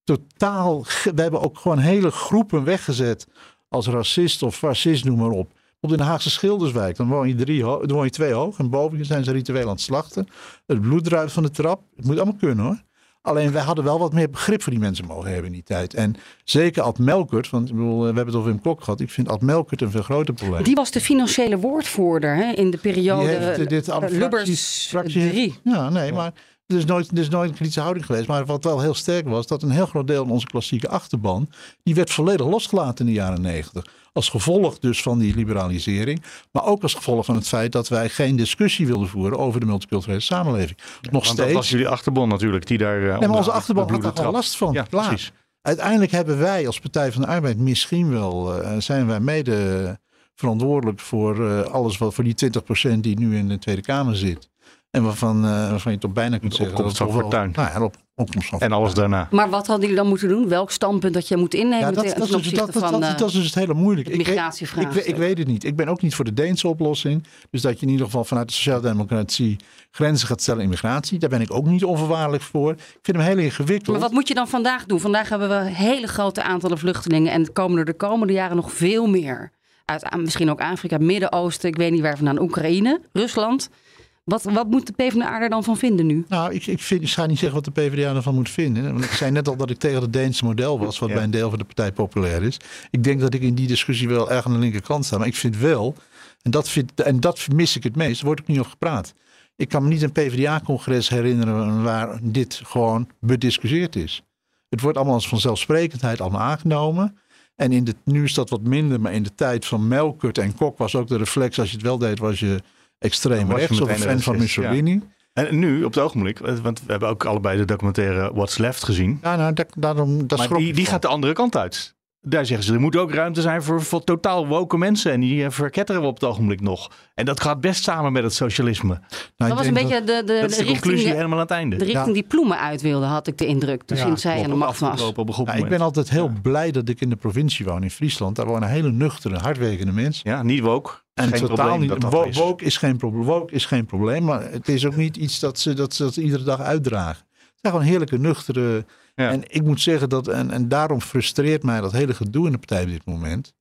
totaal, we hebben ook gewoon hele groepen weggezet als racist of fascist, noem maar op. Op de Haagse Schilderswijk, dan woon je, drie, dan woon je twee hoog en boven zijn ze ritueel aan het slachten. Het bloed druipt van de trap. Het moet allemaal kunnen hoor. Alleen wij hadden wel wat meer begrip voor die mensen mogen hebben in die tijd. En zeker Ad Melkert, want ik bedoel, we hebben het over Wim Kok gehad. Ik vind Ad Melkert een veel groter probleem.
Die was de financiële woordvoerder hè, in de periode heeft, dit, uh, Lubbers fractie,
Ja, nee, maar er is, nooit, er is nooit een kritische houding geweest. Maar wat wel heel sterk was, dat een heel groot deel van onze klassieke achterban, die werd volledig losgelaten in de jaren negentig. Als gevolg dus van die liberalisering. Maar ook als gevolg van het feit dat wij geen discussie wilden voeren over de multiculturele samenleving. Nog steeds. Dat
was jullie achterban natuurlijk, die daar. Uh,
nee, maar onze achterban had daar al last van. Ja, precies. Uiteindelijk hebben wij als Partij van de Arbeid misschien wel, uh, zijn wij mede verantwoordelijk voor uh, alles wat voor die 20% die nu in de Tweede Kamer zit. En waarvan, uh, waarvan je toch bijna kunt zeggen...
Opkomst van Fortuin.
Nou ja, op, opkomst van
En alles daarna.
Maar wat hadden jullie dan moeten doen? Welk standpunt dat je moet innemen? Ja,
dat, dat, is, dat, van, dat, dat, is dus het hele moeilijke.
Migratievraag.
Ik, ik, ik, weet het niet. Ik ben ook niet voor de Deense oplossing. Dus dat je in ieder geval vanuit de sociaaldemocratie grenzen gaat stellen in migratie. Daar ben ik ook niet onvoorwaardelijk voor. Ik vind hem heel ingewikkeld.
Maar wat moet je dan vandaag doen? Vandaag hebben we hele grote aantallen vluchtelingen. En komen er de komende jaren nog veel meer. Uit misschien ook Afrika, Midden-Oosten. Ik weet niet waar vandaan. Oekraïne, Rusland. Wat, wat moet de PvdA er dan van vinden nu?
Nou, ik, ik, vind, ik ga niet zeggen wat de PvdA ervan moet vinden. Want ik zei net al dat ik tegen het Deense model was, wat bij een deel van de partij populair is. Ik denk dat ik in die discussie wel erg aan de linkerkant sta. Maar ik vind wel, en dat, vind, en dat mis ik het meest, er wordt ook niet over gepraat. Ik kan me niet een PvdA-congres herinneren waar dit gewoon bediscussieerd is. Het wordt allemaal als vanzelfsprekendheid allemaal aangenomen. En in de, nu is dat wat minder, maar in de tijd van Melkert en Kok was ook de reflex, als je het wel deed, was je extreem rechts of een fan van Mussolini.
En nu, op het ogenblik, want we hebben ook allebei de documentaire What's Left gezien.
Ja, nou, dat, daarom, dat
maar die, die gaat de andere kant uit. Daar zeggen ze, er moet ook ruimte zijn voor, voor totaal woke mensen. En die eh, verketteren we op het ogenblik nog. En dat gaat best samen met het socialisme.
Nou, dat was een beetje de, de,
dat is de, conclusie helemaal aan het einde.
De richting die Ploemen uit wilde, had ik de indruk. Dus ja, zij en de macht was.
Ja, ik ben altijd heel blij dat ik in de provincie woon, in Friesland. Daar wonen hele nuchtere, hardwerkende mensen.
Ja, niet woke.
En geen totaal niet. Dat is. Woke, is geen probleem. woke is geen probleem. Maar het is ook niet iets dat ze, dat ze dat iedere dag uitdragen. Het zijn gewoon heerlijke, nuchtere. En ik moet zeggen dat, en, en daarom frustreert mij dat hele gedoe in de partij op dit moment.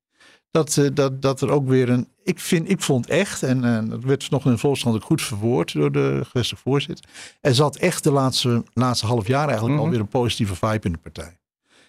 Dat, uh, dat, dat er ook weer een. Ik, vind, ik vond echt, en, en dat werd nog in de Volkskrant ook goed verwoord door de gevestigde voorzitter. Er zat echt de laatste, laatste half jaar eigenlijk mm alweer een positieve vibe in de partij.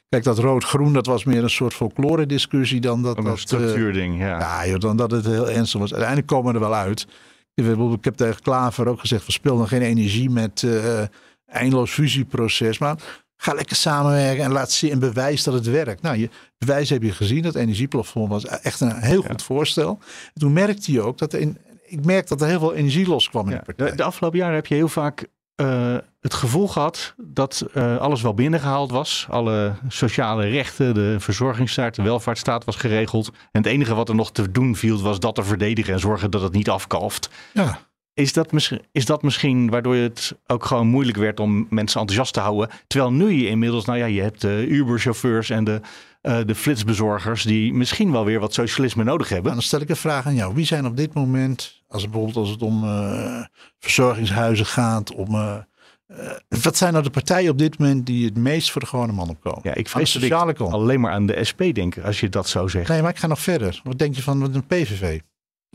Kijk, dat rood-groen, dat was meer een soort folklore discussie dan dat...
Een
dat,
structuurding, ja.
Ja, joh, dan dat het heel ernstig was. Uiteindelijk komen we er wel uit. Ik heb tegen Klaver ook gezegd, verspil dan geen energie met uh, eindeloos fusieproces. Maar ga lekker samenwerken en laat zien en bewijs dat het werkt. Nou, je, bewijs heb je gezien. Dat energieplafond was echt een heel goed voorstel. En toen merkte je ook dat er in, ik merk dat er heel veel energie loskwam in de partij.
De, de afgelopen jaren heb je heel vaak uh, het gevoel gehad dat uh, alles wel binnengehaald was. Alle sociale rechten, de verzorgingsstaat, de welvaartsstaat was geregeld. En het enige wat er nog te doen viel was dat te verdedigen en zorgen dat het niet afkalft.
Ja.
Is dat, misschien, is dat misschien waardoor het ook gewoon moeilijk werd om mensen enthousiast te houden? Terwijl nu je inmiddels, nou ja, je hebt de Uber-chauffeurs en de, uh, de flitsbezorgers die misschien wel weer wat socialisme nodig hebben.
Nou, dan stel ik een vraag aan jou. Wie zijn op dit moment als bijvoorbeeld als het om uh, verzorgingshuizen gaat, om. Uh, wat zijn nou de partijen op dit moment die het meest voor de gewone man opkomen?
Ja, ik vrees dat ik alleen maar aan de SP denk, als je dat zo zegt.
Nee, maar ik ga nog verder. Wat denk je van een PVV?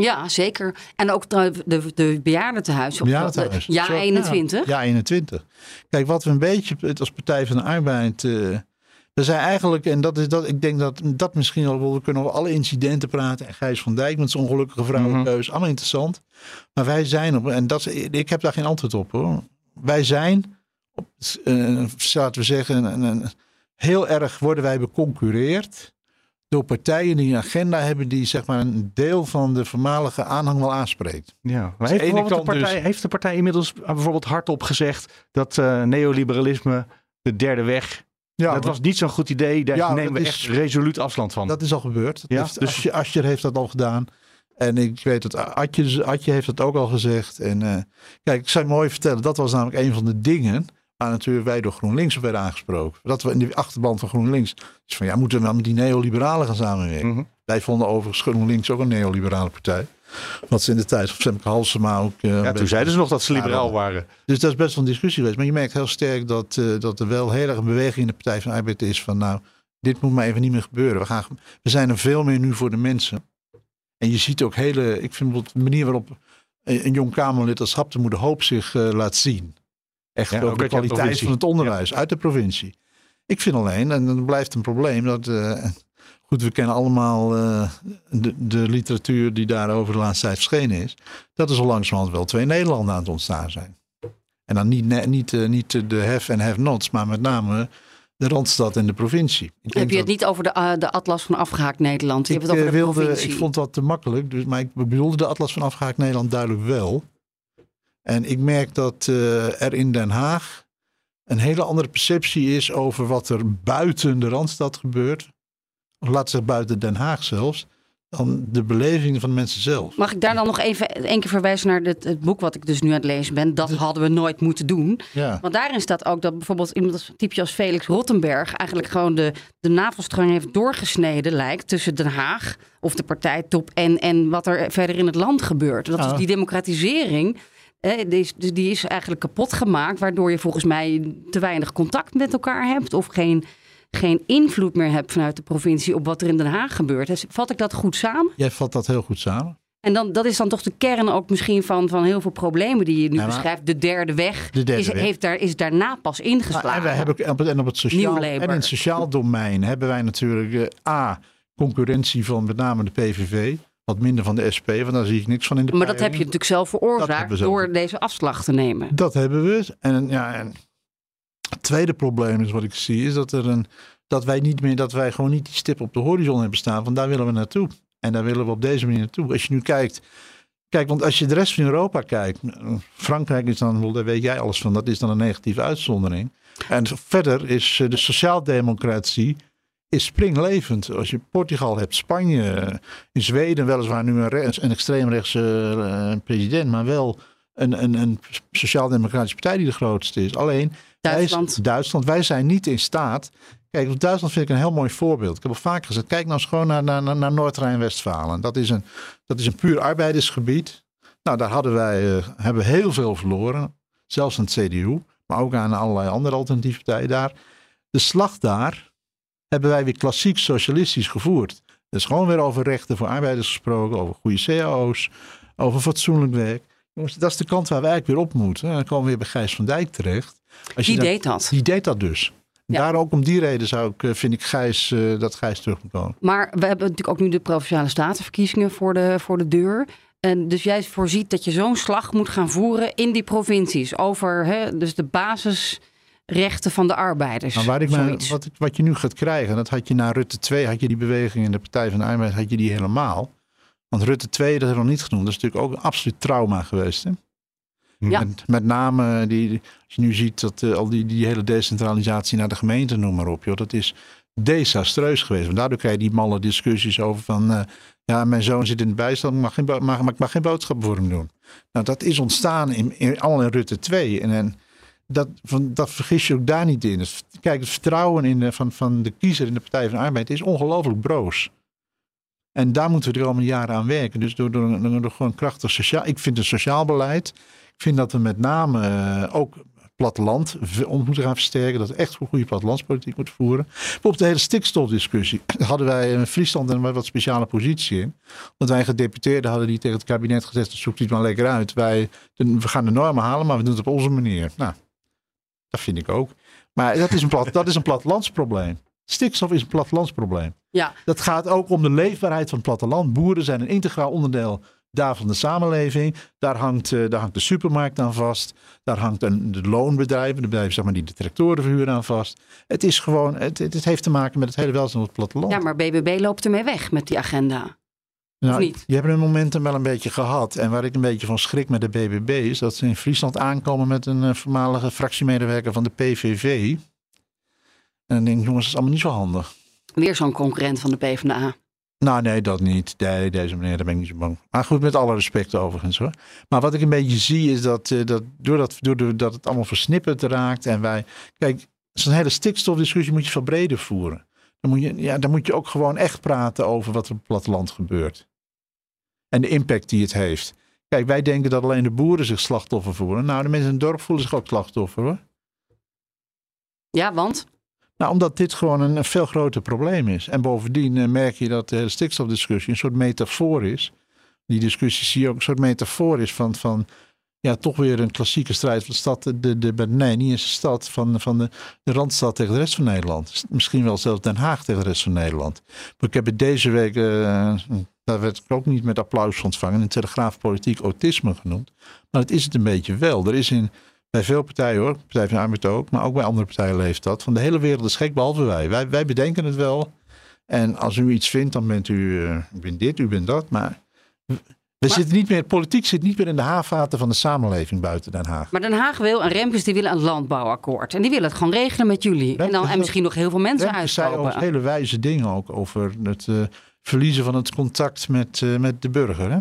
Ja, zeker. En ook de, de, de bejaardentehuis.
Bejaardentehuis.
Ja, 21.
Ja, 21. Kijk, wat we een beetje als Partij van de Arbeid er zijn eigenlijk, en dat is dat, ik denk dat dat misschien al, we kunnen over alle incidenten praten. En Gijs van Dijk met zijn ongelukkige vrouwenkeus, mm allemaal interessant. Maar wij zijn op, en dat, ik heb daar geen antwoord op hoor. Wij zijn, op, uh, laten we zeggen, een, een, heel erg worden wij beconcureerd door partijen die een agenda hebben die zeg maar een deel van de voormalige aanhang wel aanspreekt.
Ja, maar dus heeft, de partij, dus, heeft de partij inmiddels bijvoorbeeld hardop gezegd dat uh, neoliberalisme de derde weg ja, dat was niet zo'n goed idee. Daar nemen we echt resoluut afstand van.
Dat is al gebeurd. ja? Heeft, dus Ascher heeft dat al gedaan. En ik weet dat Adje, Adje heeft dat ook al gezegd. En uh, kijk, ik zou je mooi vertellen. Dat was namelijk een van de dingen waar natuurlijk wij door GroenLinks op werden aangesproken. Dat we in de achterband van GroenLinks. Dus van ja, moeten we wel met die neoliberalen gaan samenwerken. Mhm. Wij vonden overigens GroenLinks ook een neoliberale partij. Wat ze in de tijd van Femke Halsema ook...
Uh, ja, toen zeiden ze nog dat ze liberaal waren.
Dus dat is best wel een discussie geweest. Maar je merkt heel sterk dat, uh, dat er wel heel erg een beweging in de Partij van de Arbeid is van nou, dit moet maar even niet meer gebeuren. We, gaan, we zijn er veel meer nu voor de mensen. En je ziet ook hele, ik vind de manier waarop een jong Kamerlid als Haptemoede Hoop zich uh, laat zien. Echt ja, over de kwaliteit van het onderwijs uit de provincie. Ik vind alleen, en dan blijft een probleem, dat Goed, we kennen allemaal uh, de, de, literatuur die daarover de laatste tijd verschenen is. Dat er zo langzamerhand wel twee Nederlanden aan het ontstaan zijn. En dan niet, niet, uh, niet de have en have-nots, maar met name de Randstad en de provincie.
Ik Heb je het niet over de, uh, de Atlas van Afgehaakt Nederland? Je ik, hebt het over de wilde, provincie.
ik vond dat te makkelijk, dus, maar ik bedoelde de Atlas van Afgehaakt Nederland duidelijk wel. En ik merk dat er in Den Haag een hele andere perceptie is over wat er buiten de Randstad gebeurt of laat zich buiten Den Haag zelfs, dan de beleving van de mensen zelf.
Mag ik daar dan nog even één keer verwijzen naar het, het, boek wat ik dus nu aan het lezen ben? Dat hadden we nooit moeten doen. Ja. Want daarin staat ook dat bijvoorbeeld iemand als typje als Felix Rottenberg eigenlijk gewoon de, de navelstreng heeft doorgesneden lijkt tussen Den Haag of de partijtop en, en wat er verder in het land gebeurt. Dat is die democratisering. Die, is, die is eigenlijk kapot gemaakt, waardoor je volgens mij te weinig contact met elkaar hebt of geen geen invloed meer hebt vanuit de provincie op wat er in Den Haag gebeurt. Vat ik dat goed samen?
Jij vat dat heel goed samen.
En dan, dat is dan toch de kern ook misschien van, van heel veel problemen die je nu beschrijft. De derde weg, de derde is, weg. Heeft daar, is daarna pas ingeslagen.
en, wij hebben, en op het sociaal, en in het sociaal domein hebben wij natuurlijk uh, A, concurrentie van met name de PVV. Wat minder van de SP, want daar zie ik niks van in de
Maar dat heb je natuurlijk zelf veroorzaakt door deze afslag te nemen.
Dat hebben we. En, ja, en het tweede probleem is wat ik zie, is dat, er een, dat wij niet meer, dat wij gewoon niet die stip op de horizon hebben staan. Van daar willen we naartoe. En daar willen we op deze manier naartoe. Als je nu kijkt, kijk, want als je de rest van Europa kijkt, Frankrijk is dan, daar weet jij alles van, dat is dan een negatieve uitzondering. En verder is eh, de sociaaldemocratie is springlevend. Als je Portugal hebt, Spanje, in Zweden weliswaar nu een, een extreemrechtse uh, president, maar wel een, een, een sociaal-democratische partij die de grootste is. Alleen
Duitsland.
Wij, Duitsland, wij zijn niet in staat. Kijk, Duitsland vind ik een heel mooi voorbeeld. Ik heb al vaak gezegd, kijk nou eens gewoon naar, naar, naar Noord-Rijn-Westfalen. Dat, is een, dat is een puur arbeidersgebied. Nou, daar hadden wij, uh, hebben heel veel verloren. Zelfs aan het CDU, maar ook aan allerlei andere alternatieve partijen daar. De slag daar hebben wij weer klassiek socialistisch gevoerd. Dus gewoon weer over rechten voor arbeiders gesproken, over goede cao's, over fatsoenlijk werk. Jongens, dat is de kant waar we eigenlijk weer op moeten. En dan komen we weer bij Gijs van Dijk terecht.
Als die deed dat.
Die deed dat dus. Daar ook om die reden zou ik, eh, vind ik Gijs, uh, dat Gijs terug moet komen.
Maar we hebben natuurlijk ook nu de provinciale statenverkiezingen voor de, voor de deur. En dus jij voorziet dat je zo'n slag moet gaan voeren in die provincies. Over hè, dus de basisrechten van de arbeiders.
Nou, waar ik me, wat, wat je nu gaat krijgen, dat had je na Rutte 2, had je die beweging in de Partij van de Arbeid, had je die helemaal. Want Rutte 2, dat hebben we nog niet genoemd, dat is natuurlijk ook een absoluut trauma geweest. Hè? Ja. Met, met name, die, als je nu ziet dat uh, al die, die hele decentralisatie naar de gemeente, noem maar op, joh, dat is desastreus geweest. Want daardoor krijg je die malle discussies over van, uh, ja, mijn zoon zit in de bijstand, ik mag geen, mag, mag, mag geen boodschappen voor hem doen. Nou, dat is ontstaan in, in, allemaal in Rutte 2. En, en dat, van, dat vergis je ook daar niet in. Kijk, het vertrouwen in de, van, van de kiezer in de Partij van de Arbeid is ongelooflijk broos. En daar moeten we er al jaren aan werken. Dus door, door, gewoon krachtig sociaal. Ik vind een sociaal beleid ik vind dat we met name uh, ook platteland moeten gaan versterken. Dat we echt een goede plattelandspolitiek moeten voeren. Op de hele stikstofdiscussie hadden wij in Friesland een wat speciale positie in. Want wij gedeputeerden hadden die tegen het kabinet gezegd, zoek het maar lekker uit. Wij, we gaan de normen halen, maar we doen het op onze manier. Nou, dat vind ik ook. Maar dat is een, plat, dat is een plattelandsprobleem. Stikstof is een plattelandsprobleem.
Ja.
Dat gaat ook om de leefbaarheid van het platteland. Boeren zijn een integraal onderdeel daar van de samenleving. Daar hangt, uh, daar hangt de supermarkt aan vast. Daar hangt een, de loonbedrijven, de bedrijven zeg maar, die de tractoren verhuren aan vast. Het is gewoon, het, het, heeft te maken met het hele welzijn op het platteland.
Ja, maar BBB loopt ermee weg met die agenda. Nou, niet?
Je hebt een momentum wel een beetje gehad. En waar ik een beetje van schrik met de BBB is dat ze in Friesland aankomen met een uh, voormalige fractiemedewerker van de PVV. En dan denk ik, jongens, dat is allemaal niet zo handig.
Weer zo'n concurrent van de PvdA.
Nou, nee, dat niet. Nee, deze meneer, daar ben ik niet zo bang. Maar goed, met alle respect overigens hoor. Maar wat ik een beetje zie is dat, uh, dat doordat, doordat het allemaal versnipperd raakt en wij. Kijk, zo'n hele stikstofdiscussie moet je veel breder voeren. Dan moet, je, ja, dan moet je ook gewoon echt praten over wat er op het platteland gebeurt. En de impact die het heeft. Kijk, wij denken dat alleen de boeren zich slachtoffer voelen. Nou, de mensen in het dorp voelen zich ook slachtoffer hoor.
Ja, want?
Nou, omdat dit gewoon een, veel groter probleem is. En bovendien eh, merk je dat de hele stikstofdiscussie een soort metafoor is. Die discussie zie je ook een soort metafoor is van, van ja, toch weer een klassieke strijd van de stad. De, de, nee, niet eens de stad van, van de, de Randstad tegen de rest van Nederland. Misschien wel zelfs Den Haag tegen de rest van Nederland. Maar ik heb het deze week, uh, daar werd ik ook niet met applaus ontvangen, in Telegraaf Politiek autisme genoemd. Maar het is het een beetje wel. Er is in, bij veel partijen hoor, Partij van de Arbeid ook, maar ook bij andere partijen leeft dat. Van de hele wereld is gek, behalve wij. Wij, wij bedenken het wel. En als u iets vindt, dan bent u, uh, u bent dit, u bent dat. Maar we zitten niet meer, politiek zit niet meer in de haarvaten van de samenleving buiten Den Haag.
Maar Den Haag wil, en Remkes die willen een landbouwakkoord. En die willen het gewoon regelen met jullie. en, dan, en misschien nog heel veel mensen Remkes zei ook
hele wijze dingen ook over het uh, verliezen van het contact met, uh, met de burger. Hè?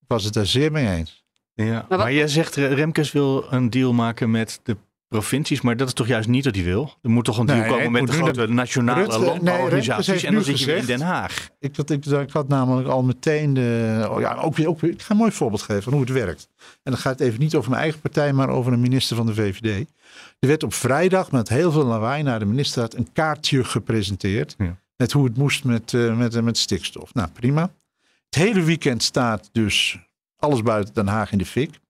Ik was het daar zeer mee eens.
Ja, maar, maar jij zegt Remkes wil een deal maken met de provincies, maar dat is toch juist niet wat hij wil? Er moet toch een deal komen met de grote nationale Rutte, landbouworganisaties en dan zit je in Den Haag.
Ik, dat, ik, ik had namelijk al meteen de... Oh ja, ook weer, ook weer, ik ga een mooi voorbeeld geven van hoe het werkt. En dan gaat het even niet over mijn eigen partij, maar over een minister van de VVD. Er werd op vrijdag met heel veel lawaai naar de ministerraad een kaartje gepresenteerd. Met hoe het moest met, uh, met, met stikstof. Nou, prima. Het hele weekend staat dus alles buiten Den Haag in de fik.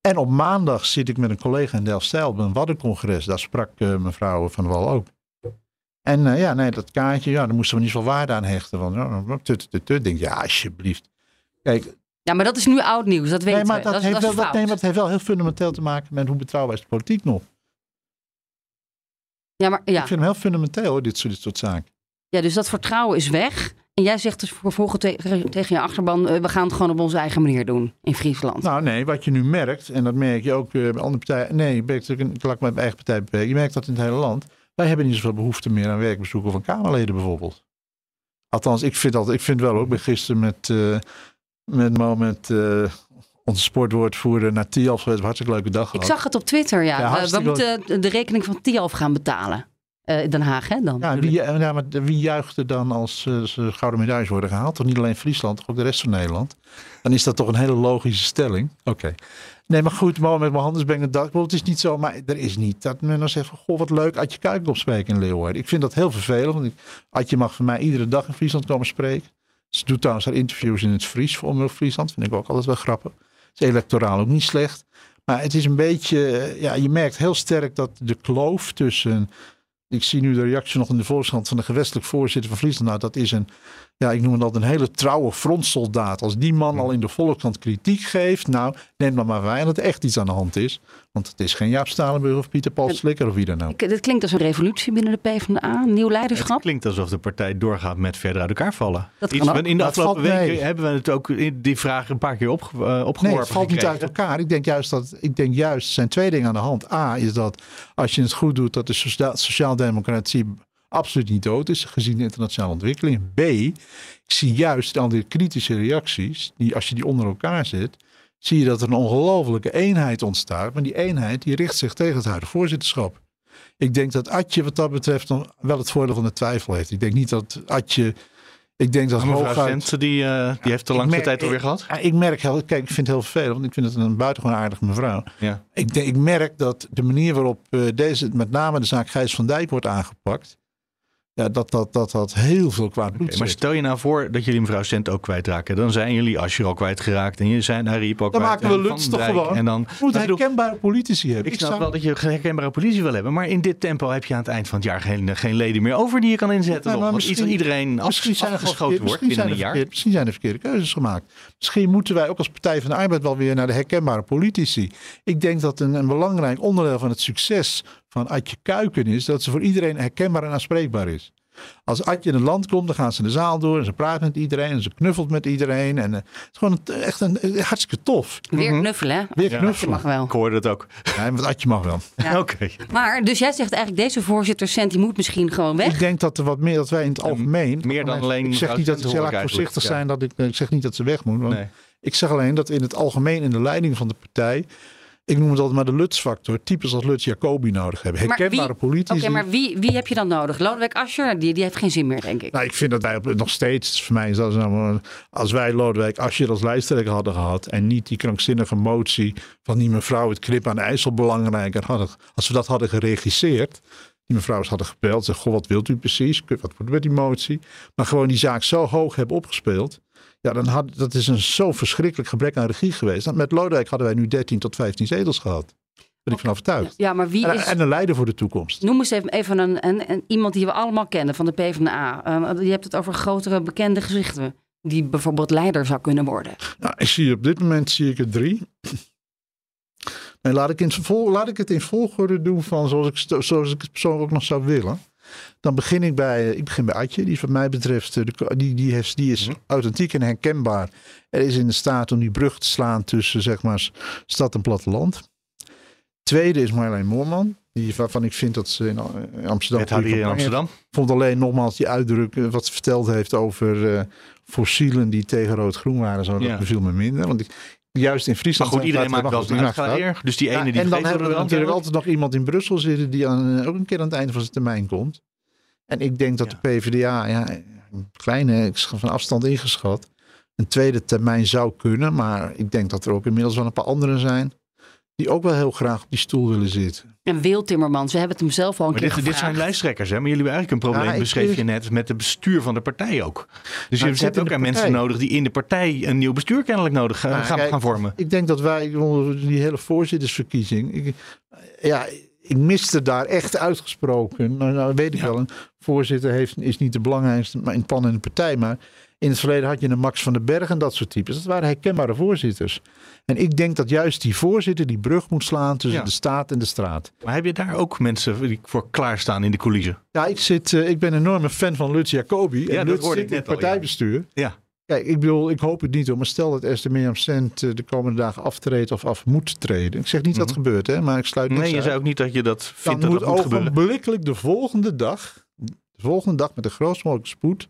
En op maandag zit ik met een collega in Delfzijl op een Waddencongres. Daar sprak uh, mevrouw Van Wal ook. En uh, ja, nee, dat kaartje, ja, daar moesten we niet zoveel waarde aan hechten. Want uh, tut, tut, tut, denk ja, alsjeblieft. Kijk,
ja, maar dat is nu oud nieuws, dat weten
nee, maar
Dat,
dat, heeft, wel, dat, nee, maar dat heeft wel heel fundamenteel te maken met hoe betrouwbaar is de politiek nog.
Ja, maar, ja.
Ik vind hem heel fundamenteel, hoor, dit, soort, dit soort zaken.
Ja, dus dat vertrouwen is weg. En jij zegt dus vervolgens tegen, tegen je achterban, uh, we gaan het gewoon op onze eigen manier doen in Friesland.
Nou nee, wat je nu merkt, en dat merk je ook uh, bij andere partijen. Nee, ik, laat mijn eigen partij beperken. Je merkt dat in het hele land. Wij hebben niet zoveel behoefte meer aan werkbezoeken van Kamerleden bijvoorbeeld. Althans, ik vind, altijd, ik vind wel ook. Ik ben gisteren met, uh, met, met onze sportwoordvoerder naar Tialf geweest. Hartstikke leuke dag
Ik zag het op Twitter, ja. ja we, we moeten de rekening van Tialf gaan betalen. Uh, Den Haag, hè? Dan,
ja, wie, ja, maar wie juicht er dan als uh, ze gouden medailles worden gehaald? Toch niet alleen Friesland, toch ook de rest van Nederland? Dan is dat toch een hele logische stelling. Oké. Nee, maar goed, maar met mijn handen brengen dat. Het is niet zo, maar er is niet dat men dan zegt: Goh, wat leuk, Adje Kuiken opspreken in Leeuwarden. Ik vind dat heel vervelend. Want Adje mag van mij iedere dag in Friesland komen spreken. Ze doet trouwens haar interviews in het Fries voor Omroep Friesland. Vind ik ook altijd wel grappig. Is electoraal ook niet slecht. Maar het is een beetje, ja, je merkt heel sterk dat de kloof tussen ik zie nu de reactie nog in de Volkskrant van de gewestelijk voorzitter van Friesland. Nou, dat is een, ja, ik noem dat een hele trouwe frontsoldaat. Als die man al in de Volkskrant kritiek geeft, nou, neem dan maar wij dat er echt iets aan de hand is. Want het is geen Jaap Stalenburg of Pieter Paul Slikker of wie dan ook.
Dit klinkt als een revolutie binnen de PvdA, nieuw leiderschap. Het
klinkt alsof de partij doorgaat met verder uit elkaar vallen. Dat Iets, in de afgelopen weken hebben we het ook die vraag een paar keer op, uh, opgeworpen Nee,
het valt niet uit elkaar. Ik denk juist dat, ik denk juist, er zijn twee dingen aan de hand. A is dat als je het goed doet, dat de sociaaldemocratie absoluut niet dood is, gezien de internationale ontwikkeling. B, ik zie juist al die kritische reacties, die als je die onder elkaar zet, zie je dat er een ongelofelijke eenheid ontstaat. Maar die eenheid die richt zich tegen het huidige voorzitterschap. Ik denk dat Atje wat dat betreft dan wel het voordeel van de twijfel heeft. Ik denk niet dat Atje... Ik denk dat
hooguit... die, uh, die heeft de langste tijd alweer gehad?
Ik, merk, heel, kijk, ik vind het heel veel, want ik vind het een buitengewoon aardige mevrouw. Ja. Ik, denk, ik merk dat de manier waarop uh, deze, met name de zaak Gijs van Dijk wordt aangepakt, ja, dat, dat, dat had heel veel kwaad bloed.
Okay, maar stel je nou voor dat jullie mevrouw Cent ook kwijtraken. Dan zijn jullie Asscher al kwijtgeraakt en je zijn Ariep ook
dan
kwijt.
Maken we toch gewoon. En dan, moet herkenbare politici hebben.
Ik snap wel dat je herkenbare politici wil hebben. Maar in dit tempo heb je aan het eind van het jaar geen, geen leden meer over die je kan inzetten. Ja, misschien, iedereen misschien zijn afgeschoten wordt binnen een jaar.
Misschien zijn er verkeerde keuzes gemaakt. Misschien moeten wij ook als Partij van de Arbeid wel weer naar de herkenbare politici. Ik denk dat een, een belangrijk onderdeel van het succes van Adje Kuiken is dat ze voor iedereen herkenbaar en aanspreekbaar is. Als Adje in een land komt, dan gaan ze de zaal door en ze praat met iedereen en ze knuffelt met iedereen. En uh, het is gewoon een, echt een, hartstikke tof.
Weer mhm. knuffelen, hè?
Weer knuffelen.
mag wel.
Ik hoorde het ook.
Ja, met Adje mag wel.
Ja. Oké.
Maar, dus jij zegt eigenlijk, deze voorzitter Cent, die moet misschien gewoon weg?
Ik denk dat er wat meer, dat wij in het algemeen...
meer dan alleen...
Ik zeg niet dat ze heel voorzichtig zijn, dat ik, ik zeg niet dat ze weg moet. Want nee. Ik zeg alleen dat in het algemeen in de leiding van de partij ik noem het altijd maar de Lutz-factor. Types als Lutz Jacobi nodig hebben. Herkenbare politici.
Oké, maar wie, wie heb je dan nodig? Lodewijk Asscher, die, die heeft geen zin meer, denk ik.
Nou, ik vind dat wij nog steeds, voor mij is dat nou, als wij Lodewijk Asscher als lijsttrekker hadden gehad en niet die krankzinnige motie van die mevrouw het krip aan de IJssel belangrijker hadden, als we dat hadden geregisseerd, die mevrouw hadden gebeld, zeg, goh, wat wilt u precies? Wat wordt met die motie? Maar gewoon die zaak zo hoog hebben opgespeeld. Ja, dan had, dat is een zo verschrikkelijk gebrek aan regie geweest. Met Lodewijk hadden wij nu 13 tot 15 zetels gehad. Ben ik van overtuigd.
Ja, maar wie is...
En een leider voor de toekomst.
Noem eens even, even een, een, een, iemand die we allemaal kennen van de PvdA. Uh, je hebt het over grotere bekende gezichten. Die bijvoorbeeld leider zou kunnen worden.
Nou, ik zie op dit moment zie ik er drie. Nee, laat, ik in, laat ik het in volgorde doen van zoals ik, zoals ik het persoonlijk ook nog zou willen. Dan begin ik bij, ik begin bij Adje. Die wat mij betreft, eh, die, die, heeft, die is mhm. authentiek en herkenbaar. Er is in de staat om die brug te slaan tussen zeg maar stad en platteland. Tweede is Marjolein Moorman. Die, waarvan ik vind dat ze in Amsterdam...
Het hier in Amsterdam.
vond alleen nogmaals die uitdruk wat ze verteld heeft over uh, fossielen die tegen rood-groen waren. Zo, dat beviel me minder. Want ik, juist in Friesland.
Maar goed, iedereen maakt wel zijn Dus die ene die
En dan hebben we natuurlijk altijd nog iemand in Brussel zitten die aan, ook een keer aan het einde van zijn termijn komt. En ik denk dat de PvdA, ja, een kleine, van afstand ingeschat, een tweede termijn zou kunnen. Maar ik denk dat er ook inmiddels wel een paar anderen zijn die ook wel heel graag op die stoel willen zitten.
En Wil Timmermans, we hebben het hem zelf al een
maar
keer dit,
dit, zijn lijsttrekkers, hè? Maar jullie hebben eigenlijk een probleem, beschreef je net, met het bestuur van de partij ook. Dus je hebt ook aan mensen nodig die in de partij een nieuw bestuur kennelijk nodig gaan, gaan vormen.
Ik denk dat wij, die hele voorzittersverkiezing, ik, ja, ik miste daar echt uitgesproken. Nou, nou weet ik wel, een voorzitter heeft, is niet de belangrijkste in pan in de partij, maar in het verleden had je een Max van den Berg en dat soort types. Dat waren herkenbare voorzitters. En ik denk dat juist die voorzitter die brug moet slaan tussen de staat en de straat.
Maar heb je daar ook mensen die voor klaarstaan in de coulissen?
Ja, ik, zit, uh, ik ben een enorme fan van Lutz Jacobi. Ja, en Lutz zit het partijbestuur.
ja.
Kijk, ik bedoel, ik hoop het niet hoor, maar stel dat Esther Mirjam Cent eh, de komende dagen aftreedt of af moet treden. Ik zeg niet dat het mhm. gebeurt, hè, maar ik sluit
Nee, je zei ook niet dat je dat vindt
Dan
dat moet, moet
ogenblikkelijk de volgende dag, de volgende dag met de grootst mogelijke spoed,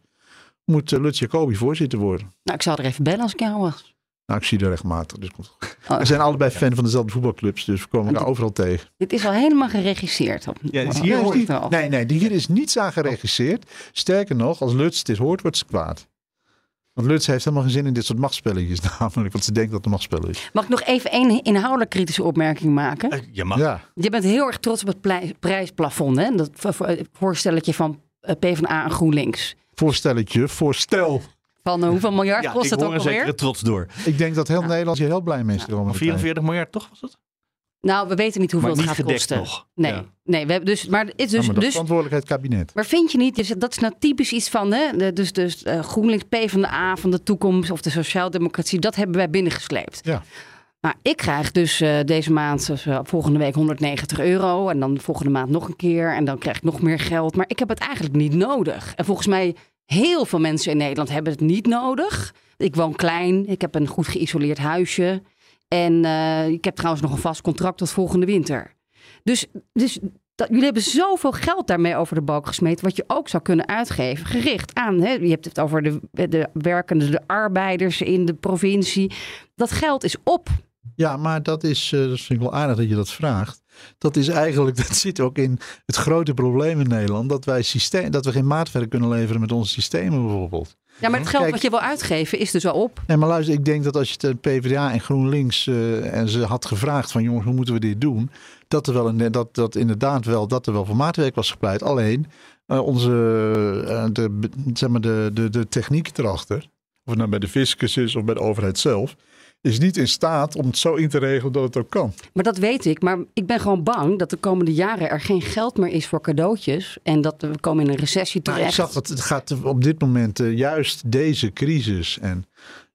moet uh, Lutz Jacobi voorzitter worden.
Nou, ik zal er even bellen als ik jou was.
Nou, ik zie er regelmatig. Dus komt oh. We zijn allebei fan van dezelfde voetbalclubs, dus we komen elkaar overal tegen.
Dit is al helemaal geregisseerd.
Ja, is hier hoort niet, nee, nee, hier is niets aan geregisseerd. Sterker nog, als Lutz dit hoort, wordt ze kwaad. Want Lutz heeft helemaal geen zin in dit soort machtspelletjes, namelijk, want ze denkt dat het een machtspel is.
Mag ik nog even één inhoudelijk kritische opmerking maken? Uh,
je mag. Ja.
Je bent heel erg trots op het prijsplafond, hè? Dat voorstelletje van eh, PvdA en GroenLinks.
Voorstelletje, voorstel.
Van uh, hoeveel miljard ja, kost het ook alweer?
Ik trots door.
Ik denk dat heel Nederland hier heel blij mee is. Ja.
44 miljard toch was het?
Nou, we weten niet hoeveel het gaat kosten.
Nog.
Nee, nee we hebben dus, maar het is dus,
ja,
maar dus
verantwoordelijkheid kabinet.
Maar vind je niet, dus dat is nou typisch iets van, hè, dus, dus uh, GroenLinks P van de A van de toekomst of de sociaaldemocratie, dat hebben wij binnengesleept.
Ja.
Maar ik krijg dus uh, deze maand, uh, volgende week 190 euro. En dan volgende maand nog een keer. En dan krijg ik nog meer geld. Maar ik heb het eigenlijk niet nodig. En volgens mij Heel veel mensen in Nederland hebben het niet nodig. Ik woon klein, ik heb een goed geïsoleerd huisje. En uh, ik heb trouwens nog een vast contract tot volgende winter. Dus, dus dat, jullie hebben zoveel geld daarmee over de balk gesmeten, wat je ook zou kunnen uitgeven, gericht aan. Hè, je hebt het over de, de werkende, de arbeiders in de provincie. Dat geld is op.
Ja, maar dat is, uh, dat vind ik wel aardig dat je dat vraagt. Dat is eigenlijk, dat zit ook in het grote probleem in Nederland, dat wij systeem, dat we geen maatwerk kunnen leveren met onze systemen bijvoorbeeld.
Ja, maar het geld wat je wil uitgeven is dus al op.
Nee, maar luister, ik denk dat als je de PvdA en GroenLinks uh, en ze had gevraagd van jongens, hoe moeten we dit doen? Dat er wel een, dat, dat inderdaad wel, dat er wel voor maatwerk was gepleit. Alleen uh, onze, uh, de, zeg maar de, de, de techniek erachter, of het nou bij de fiscus is of bij de overheid zelf, is niet in staat om het zo in te regelen dat het ook kan.
Maar dat weet ik. Maar ik ben gewoon bang dat de komende jaren er geen geld meer is voor cadeautjes. En dat we komen in een recessie terecht. Nou,
ik zag dat het gaat op dit moment uh, juist deze crisis en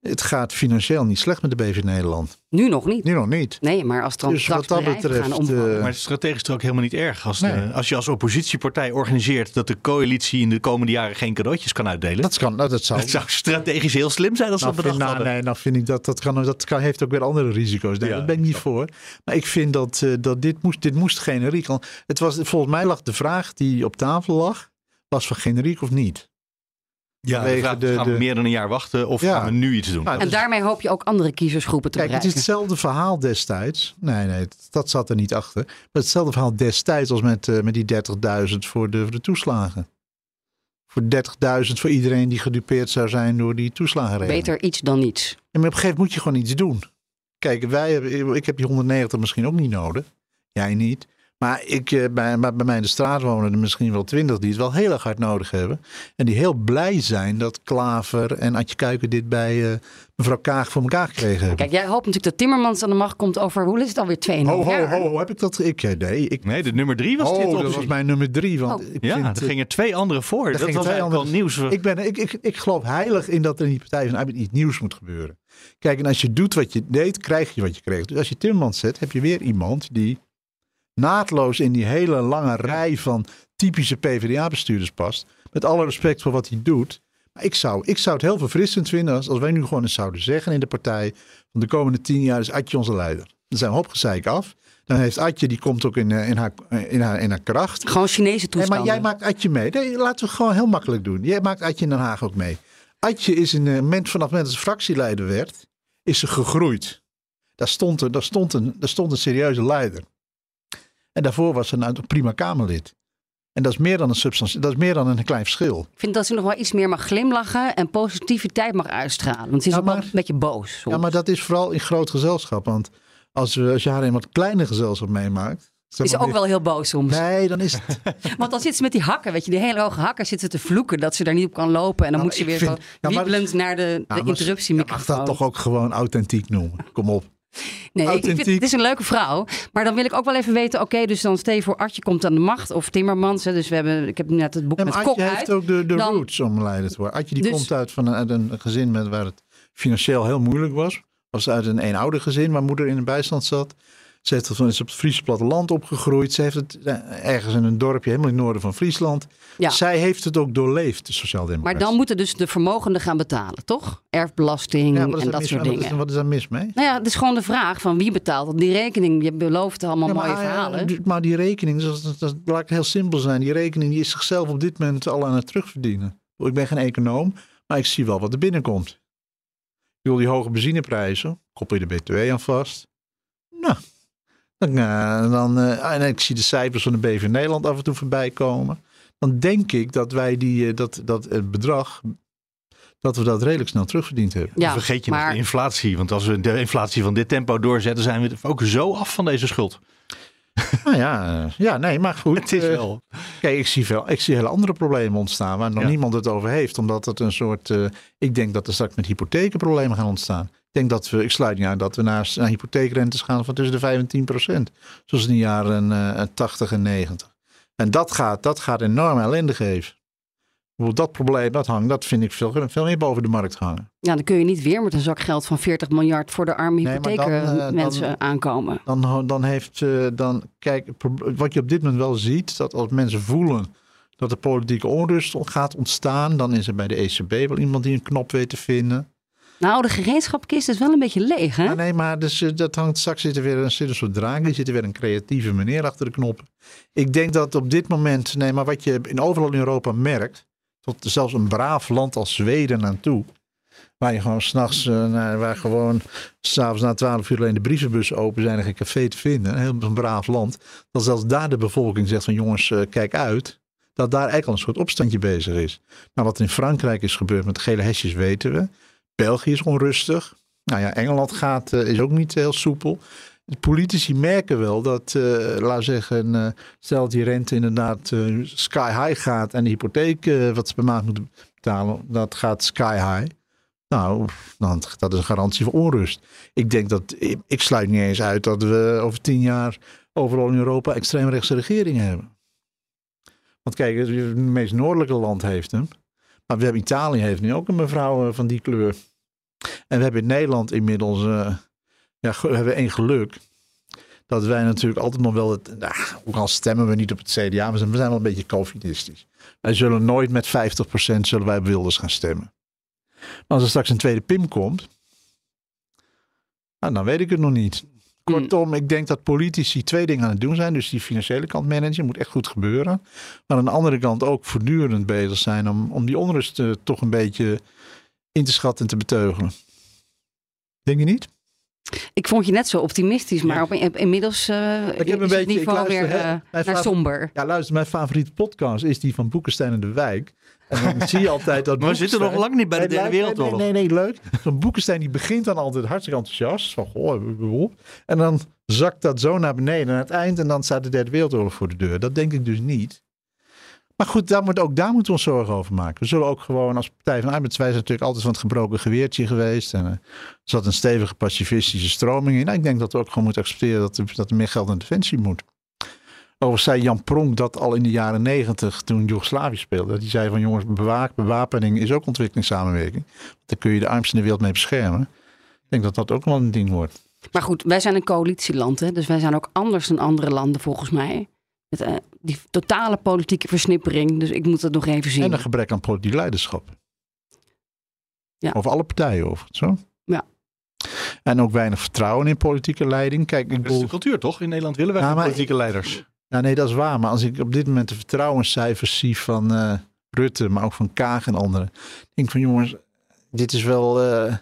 het gaat financieel niet slecht met de BV Nederland.
Nu nog niet.
Nu nog niet.
Nee, maar als het dan dus wat dat betreft, gaan
uh, Maar strategisch is ook helemaal niet erg. Als, de, als je als oppositiepartij organiseert dat de coalitie in de komende jaren geen cadeautjes kan uitdelen.
Dat, kan, nou, dat, zou,
dat zou strategisch heel slim zijn als nou, dat bedacht
nou,
hadden.
Nee, nou vind ik dat dat, kan, dat kan, heeft ook weer andere risico's. Nee, ja, daar ben ik niet voor. Maar ik vind dat, uh, dat dit, moest, dit moest generiek. Het was, volgens mij lag de vraag die op tafel lag, was van generiek of niet.
Ja, de gaan we meer dan een jaar wachten of gaan we nu iets doen?
Nou, en daarmee hoop je ook andere kiezersgroepen te
Kijk,
bereiken.
het is hetzelfde verhaal destijds. Nee, nee, dat zat er niet achter. Maar hetzelfde verhaal destijds als met, uh, met die 30.000 voor de, voor de toeslagen. Voor 30.000 voor iedereen die gedupeerd zou zijn door die toeslagenregeling.
Beter iets dan niets.
En maar op een gegeven moment moet je gewoon iets doen. Kijk, wij hebben, ik heb die 190 misschien ook niet nodig. Jij niet. Maar ik, eh, bij, bij mij in de straat wonen er misschien wel twintig die het wel heel erg hard nodig hebben. En die heel blij zijn dat Klaver en Adje Kuiken dit bij uh, mevrouw Kaag voor elkaar gekregen hebben.
Kijk, jij hoopt natuurlijk dat Timmermans aan de macht komt over, hoe is het alweer, twee
ho,
jaar?
Ho, ho, heb ik dat? Ik, eh, nee, ik,
nee, de nummer drie was oh, dit
dat was mijn nummer drie. Want
oh.
ik
ja,
vind,
er gingen twee andere voor. Dat was twee andere nieuws.
Ik, ben, ik, ik, ik geloof heilig in dat er in die Partij van Arbeid iets nieuws moet gebeuren. Kijk, en als je doet wat je deed, krijg je wat je kreeg. Dus als je Timmermans zet, heb je weer iemand die naadloos in die hele lange rij van typische PvdA-bestuurders past. Met alle respect voor wat hij doet. Maar ik zou, ik zou het heel verfrissend vinden als, als wij nu gewoon eens zouden zeggen in de partij. van de komende tien jaar is Adje onze leider. Dan zijn we opgezeik af. Dan heeft Adje, die komt ook in, eh, in, haar, in, haar, in haar kracht.
Gewoon Chinese toestanden.
Nee, maar jij maakt Adje mee. Nee, laten we het gewoon heel makkelijk doen. Jij maakt Adje in Den Haag ook mee. Adje is in, moment, vanaf het moment dat ze fractieleider werd, is ze gegroeid. Daar stond, een, daar, stond een, daar stond een serieuze leider. En daarvoor was ze nou een prima Kamerlid. En dat is meer dan een substantie, dat is meer dan een klein verschil.
Ik vind dat ze nog wel iets meer mag glimlachen en positiviteit mag uitstralen. Want ze is ook wel een beetje boos.
Ja, maar dat is vooral in groot gezelschap. Want als, we, als je haar in wat kleine gezelschap meemaakt.
Is ze ook wel heel boos soms.
Nee, dan is het.
Want dan zit ze met die hakken, weet je, die hele hoge hakken zitten te vloeken dat ze daar niet op kan lopen. En dan moet ze weer zo wiebelend naar de, de interruptiemicrofoon.
Mag dat toch ook gewoon authentiek noemen. Kom op.
Nee, ik, vind, het is een leuke vrouw. Maar dan wil ik ook wel even weten, oké, dus dan stel je voor Artje komt aan de macht. Of Timmermans, hè, dus we hebben, ik heb net het boek met
Kok Artje heeft ook de, de roots om leider te worden. Artje die dus- komt uit, van een, een gezin met, waar het financieel heel moeilijk was. Was uit een eenouder gezin waar moeder in de bijstand zat. Ze heeft is op het Friese platteland opgegroeid. Ze heeft het eh, ergens in een dorpje helemaal in het noorden van Friesland. Ja. Zij heeft het ook doorleefd, de Sociaaldemocratie.
Maar dan moeten dus de vermogenden gaan betalen, toch? Erfbelasting en dat soort dingen. Wat
is, wat is daar mis mee?
Nou ja, het is gewoon de vraag van wie betaalt. Die rekening, je belooft allemaal ja, mooie verhalen.
maar die rekening, dat, dat, laat heel simpel zijn. Die rekening die is zichzelf op dit moment al aan het terugverdienen. Ik ben geen econoom, maar ik zie wel wat er binnenkomt. Ik wil die hoge benzineprijzen, koppel je de BTW aan vast. Nou, dan, uh, dan uh, en ik zie de cijfers van de BV Nederland af en toe voorbij komen. Dan denk ik dat wij die, uh, dat, dat het bedrag, dat we dat redelijk snel terugverdiend hebben.
Ja, vergeet je maar... nog de inflatie. Want als we de inflatie van dit tempo doorzetten, zijn we ook zo af van deze schuld.
Nou ja, ja, nee, maar goed.
Het is wel.
kijk, ik zie, veel, ik zie hele andere problemen ontstaan waar nog ja. niemand het over heeft. Omdat het een soort. ik denk dat er straks met hypotheken problemen gaan ontstaan. Ik denk dat we, ik sluit niet uit, dat we naar, naar hypotheekrentes gaan van tussen de 5 en 10 procent. Zoals in de jaren uh, 80 en 90. En dat gaat, dat gaat enorm ellende geven. Hoe dat probleem, dat hangt, dat vind ik veel, veel meer boven de markt hangen.
Ja, dan kun je niet weer met een zak geld van 40 miljard voor de arme hypotheekmensen nee, uh, aankomen.
Dan, dan heeft, uh, dan, kijk, wat je op dit moment wel ziet, dat als mensen voelen dat er politieke onrust gaat ontstaan, dan is er bij de ECB wel iemand die een knop weet te vinden.
Nou, de gereedschapkist is wel een beetje leeg, hè?
Ja, nee, maar dus, eh, dat hangt straks zit er weer een, zit soort draak, zit er weer een creatieve meneer achter de knoppen. Ik denk dat op dit moment, nee, maar wat je in overal in Europa merkt, tot zelfs een braaf land als Zweden aan toe, waar je gewoon s'nachts, uh, waar gewoon s'avonds na twaalf uur alleen de brievenbussen open zijn en geen café te vinden, een heel braaf land, dat zelfs daar de bevolking zegt van jongens, uh, kijk uit, dat daar eigenlijk al een soort opstandje bezig is. Nou, wat in Frankrijk is gebeurd met gele hesjes weten we. België is onrustig. Nou ja, Engeland gaat, uh, is ook niet heel soepel. Politici merken wel dat, uh, zeggen, uh, stel die rente inderdaad sky high gaat en de hypotheek wat ze per maand moeten betalen, dat gaat sky high. Nou, dat is een garantie voor onrust. Ik denk dat, ik, ik sluit niet eens uit dat we over tien jaar overal in Europa extreemrechtse regeringen hebben. Want kijk, het meest noordelijke land heeft hem. Maar we hebben Italië heeft nu ook een mevrouw van die kleur. En we hebben in Nederland inmiddels, uh, ja, we hebben één geluk. Dat wij natuurlijk altijd nog wel het, nou, ook al stemmen we niet op het CDA, we zijn, we zijn wel een beetje covidistisch. Wij zullen nooit met 50% zullen wij Wilders gaan stemmen. Maar als er straks een tweede Pim komt, nou, dan weet ik het nog niet. Kortom, ik denk dat politici twee dingen aan het doen zijn. Dus die financiële kant managen moet echt goed gebeuren. Maar aan de andere kant ook voortdurend bezig zijn om, om die onrust uh, toch een beetje in te schatten en te beteugelen. Denk je niet?
Ik vond je net zo optimistisch, maar op, inmiddels uh, ik heb een beetje, het niveau weer uh, naar somber.
Ja, luister, mijn favoriete podcast is die van Boekenstein en de Wijk. En dan zie je altijd dat.
Maar we zitten nog lang niet bij de Derde Wereldoorlog.
Nee, nee, nee, leuk. Zo'n Boekenstein die begint dan altijd hartstikke enthousiast. Van, goh, en dan zakt dat zo naar beneden aan het eind. En dan staat de Derde Wereldoorlog voor de deur. Dat denk ik dus niet. Maar goed, daar moet, ook daar moeten we ons zorgen over maken. We zullen ook gewoon als Partij van Arbeid, wij zijn natuurlijk altijd van het gebroken geweertje geweest. En uh, er zat een stevige pacifistische stroming in. Nou, ik denk dat we ook gewoon moeten accepteren dat er, dat er meer geld aan defensie moet. Overigens zei Jan Pronk dat al in de jaren negentig, toen Joegoslavië speelde. Dat hij zei van jongens, bewaak, bewapening is ook ontwikkelingssamenwerking. Daar kun je de armsten in de wereld mee beschermen. Ik denk dat dat ook wel een ding wordt.
Maar goed, wij zijn een coalitieland, hè? dus wij zijn ook anders dan andere landen volgens mij. Met, uh, die totale politieke versnippering, dus ik moet dat nog even zien.
En een gebrek aan politiek leiderschap. Ja. Over alle partijen over het zo.
Ja.
En ook weinig vertrouwen in politieke leiding. Kijk, ik
dat is de cultuur toch? In Nederland willen wij ja, politieke leiders.
Ja, nee, dat is waar. Maar als ik op dit moment de vertrouwenscijfers zie van uh, Rutte, maar ook van Kaag en anderen. denk ik van jongens, dit is wel. Uh,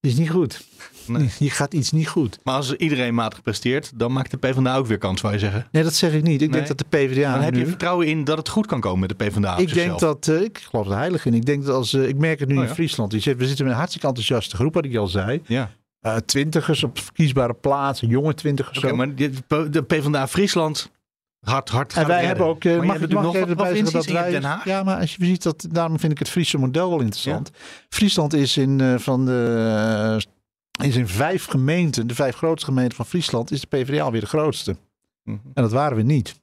dit is niet goed. Nee. Hier gaat iets niet goed.
Maar als iedereen matig presteert, dan maakt de PvdA ook weer kans, zou je zeggen?
Nee, dat zeg ik niet. Ik denk dat de PvdA.
Dan heb je vertrouwen in dat het goed kan komen met de PvdA.
Ik denk dat, uh, ik geloof er heilig in. Ik denk dat als, uh, ik merk het nu oh, in ja? Friesland. We zitten met een hartstikke enthousiaste groep, wat ik al zei.
Ja.
Uh, twintigers op verkiesbare plaatsen, jonge twintigers.
Oké, okay, maar de PvdA Friesland hard, hard
En wij hebben ook, uh, mag
ik nog even
bij
dat wij, Den Haag?
Ja, maar als je ziet dat, daarom vind ik het Friese model wel interessant. Ja. Friesland is in, uh, van de, is in vijf gemeenten, de vijf grootste gemeenten van Friesland, is de PvdA alweer de grootste. Mm -hmm. En dat waren we niet.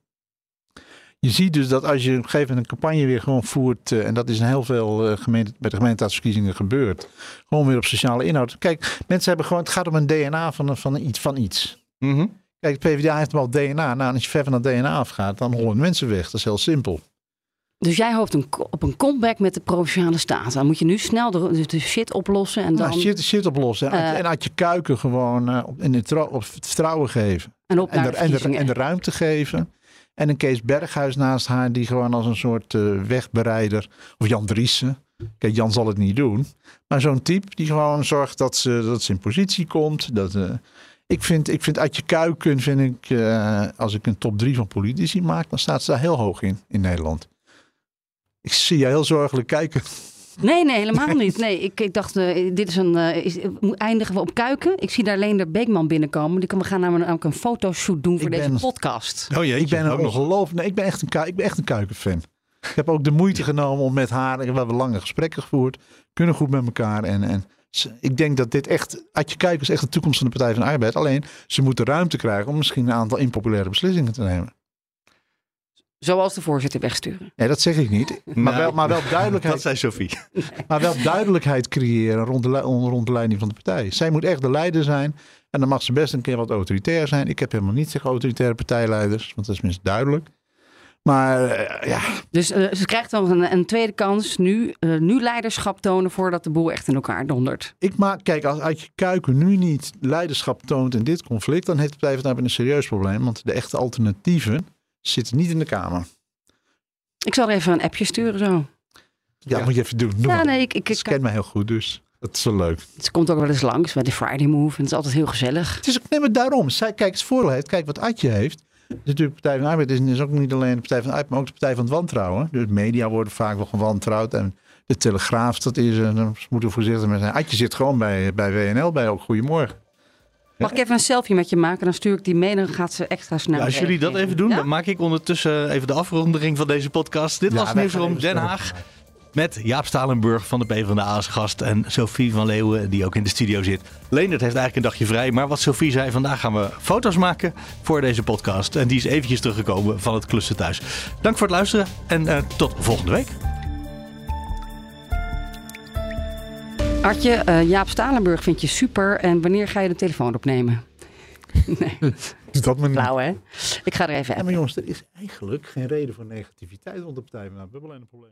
Je ziet dus dat als je op een gegeven moment een campagne weer gewoon voert, en dat is in heel veel gemeenten, bij de gemeenteraadsverkiezingen gebeurd, gewoon weer op sociale inhoud. Kijk, mensen hebben gewoon, het gaat om een DNA van, van, iets, van iets.
Mm -hmm.
Kijk, de PvdA heeft wel DNA. Nou, als je ver van het DNA afgaat, dan hollen mensen weg. Dat is heel simpel.
Dus jij hoopt een, op een comeback met de provinciale staat. Dan moet je nu snel de, de shit oplossen. En dan,
nou, shit, shit oplossen. En, uh, en had je kuiken gewoon uh, in het, op het vertrouwen geven.
En, op
en, de, en, de, en de ruimte geven. En een Kees Berghuis naast haar, die gewoon als een soort uh, wegbereider. Of Jan Driessen. Kijk, Jan zal het niet doen. Maar zo'n type die gewoon zorgt dat ze, dat ze in positie komt. Dat, ik vind, ik vind Adje Kuiken, vind ik, uh, als ik een top drie van politici maak, dan staat ze daar heel hoog in, in Nederland. Ik zie je heel zorgelijk kijken.
Nee, nee, helemaal niet. Nee, ik, ik dacht, uh, dit is een. Uh, is, eindigen we op Kuiken? Ik zie daar Leender Beekman binnenkomen. Die kan, we gaan namelijk ook een fotoshoot doen voor ik deze
ben,
podcast.
Oh jee, ik ben een ongelooflijk. Nee, ik ben echt een, ik ben echt een Kuiken-fan. Ik heb ook de moeite genomen om met haar. We hebben lange gesprekken gevoerd. Kunnen goed met elkaar. En, en ik denk dat dit echt, Adje Kuipers echt de toekomst van de Partij van de Arbeid. Alleen, ze moeten ruimte krijgen om misschien een aantal impopulaire beslissingen te nemen.
Zoals de voorzitter wegsturen.
Nee, dat zeg ik niet. Maar, nou, wel, maar wel duidelijkheid.
Dat zei Sophie.
Maar wel duidelijkheid creëren rond de, rond de leiding van de partij. Zij moet echt de leider zijn. En dan mag ze best een keer wat autoritair zijn. Ik heb helemaal niet tegen autoritaire partijleiders. Want dat is minstens duidelijk. Maar uh, ja.
Dus uh, ze krijgt dan een, een, tweede kans nu, uh, nu leiderschap tonen voordat de boel echt in elkaar dondert.
Ik maak, kijk, als Uitje Kuiken nu niet leiderschap toont in dit conflict, dan heeft de Partij van een serieus probleem. Want de echte alternatieven zitten niet in de Kamer.
Ik zal er even een appje sturen zo.
Ja, ja. moet je even doen. Doe
ja, nee, ik, ik,
ik ken mij heel goed, dus dat is wel leuk.
Het komt ook wel eens langs bij de Friday Move. En het is altijd heel gezellig.
Het is ook, nee, maar daarom. Zij, kijk, het voordeel heeft. Kijk wat Adje heeft natuurlijk Partij van de Arbeid is, is ook niet alleen de Partij van de Arbeid, maar ook de Partij van het Wantrouwen. Dus media worden vaak wel gewantrouwd. En de Telegraaf, dat is, en dan moeten we voorzichtig mee zijn. Adje zit gewoon bij, bij WNL, bij ook Goedemorgen.
Mag ik even een selfie met je maken? Dan stuur ik die mee, dan gaat ze extra snel.
Ja, als jullie dat even doen, ja? dan maak ik ondertussen even de afrondering van deze podcast. Dit ja, was Nieuwsroom Den Haag. Met Jaap Stalenburg van de PvdA als gast en Sophie van Leeuwen die ook in de studio zit. Leendert heeft eigenlijk een dagje vrij, maar wat Sophie zei, vandaag gaan we foto's maken voor deze podcast. En die is eventjes teruggekomen van het klussen thuis. Dank voor het luisteren en uh, tot volgende week.
Artje, uh, Jaap Stalenburg vind je super. En wanneer ga je de telefoon opnemen?
nee. Is dat mijn...
Flauw, hè? Ik ga er even
ja, Maar jongens, er is eigenlijk geen reden voor negativiteit rond de partij. We hebben alleen een probleem.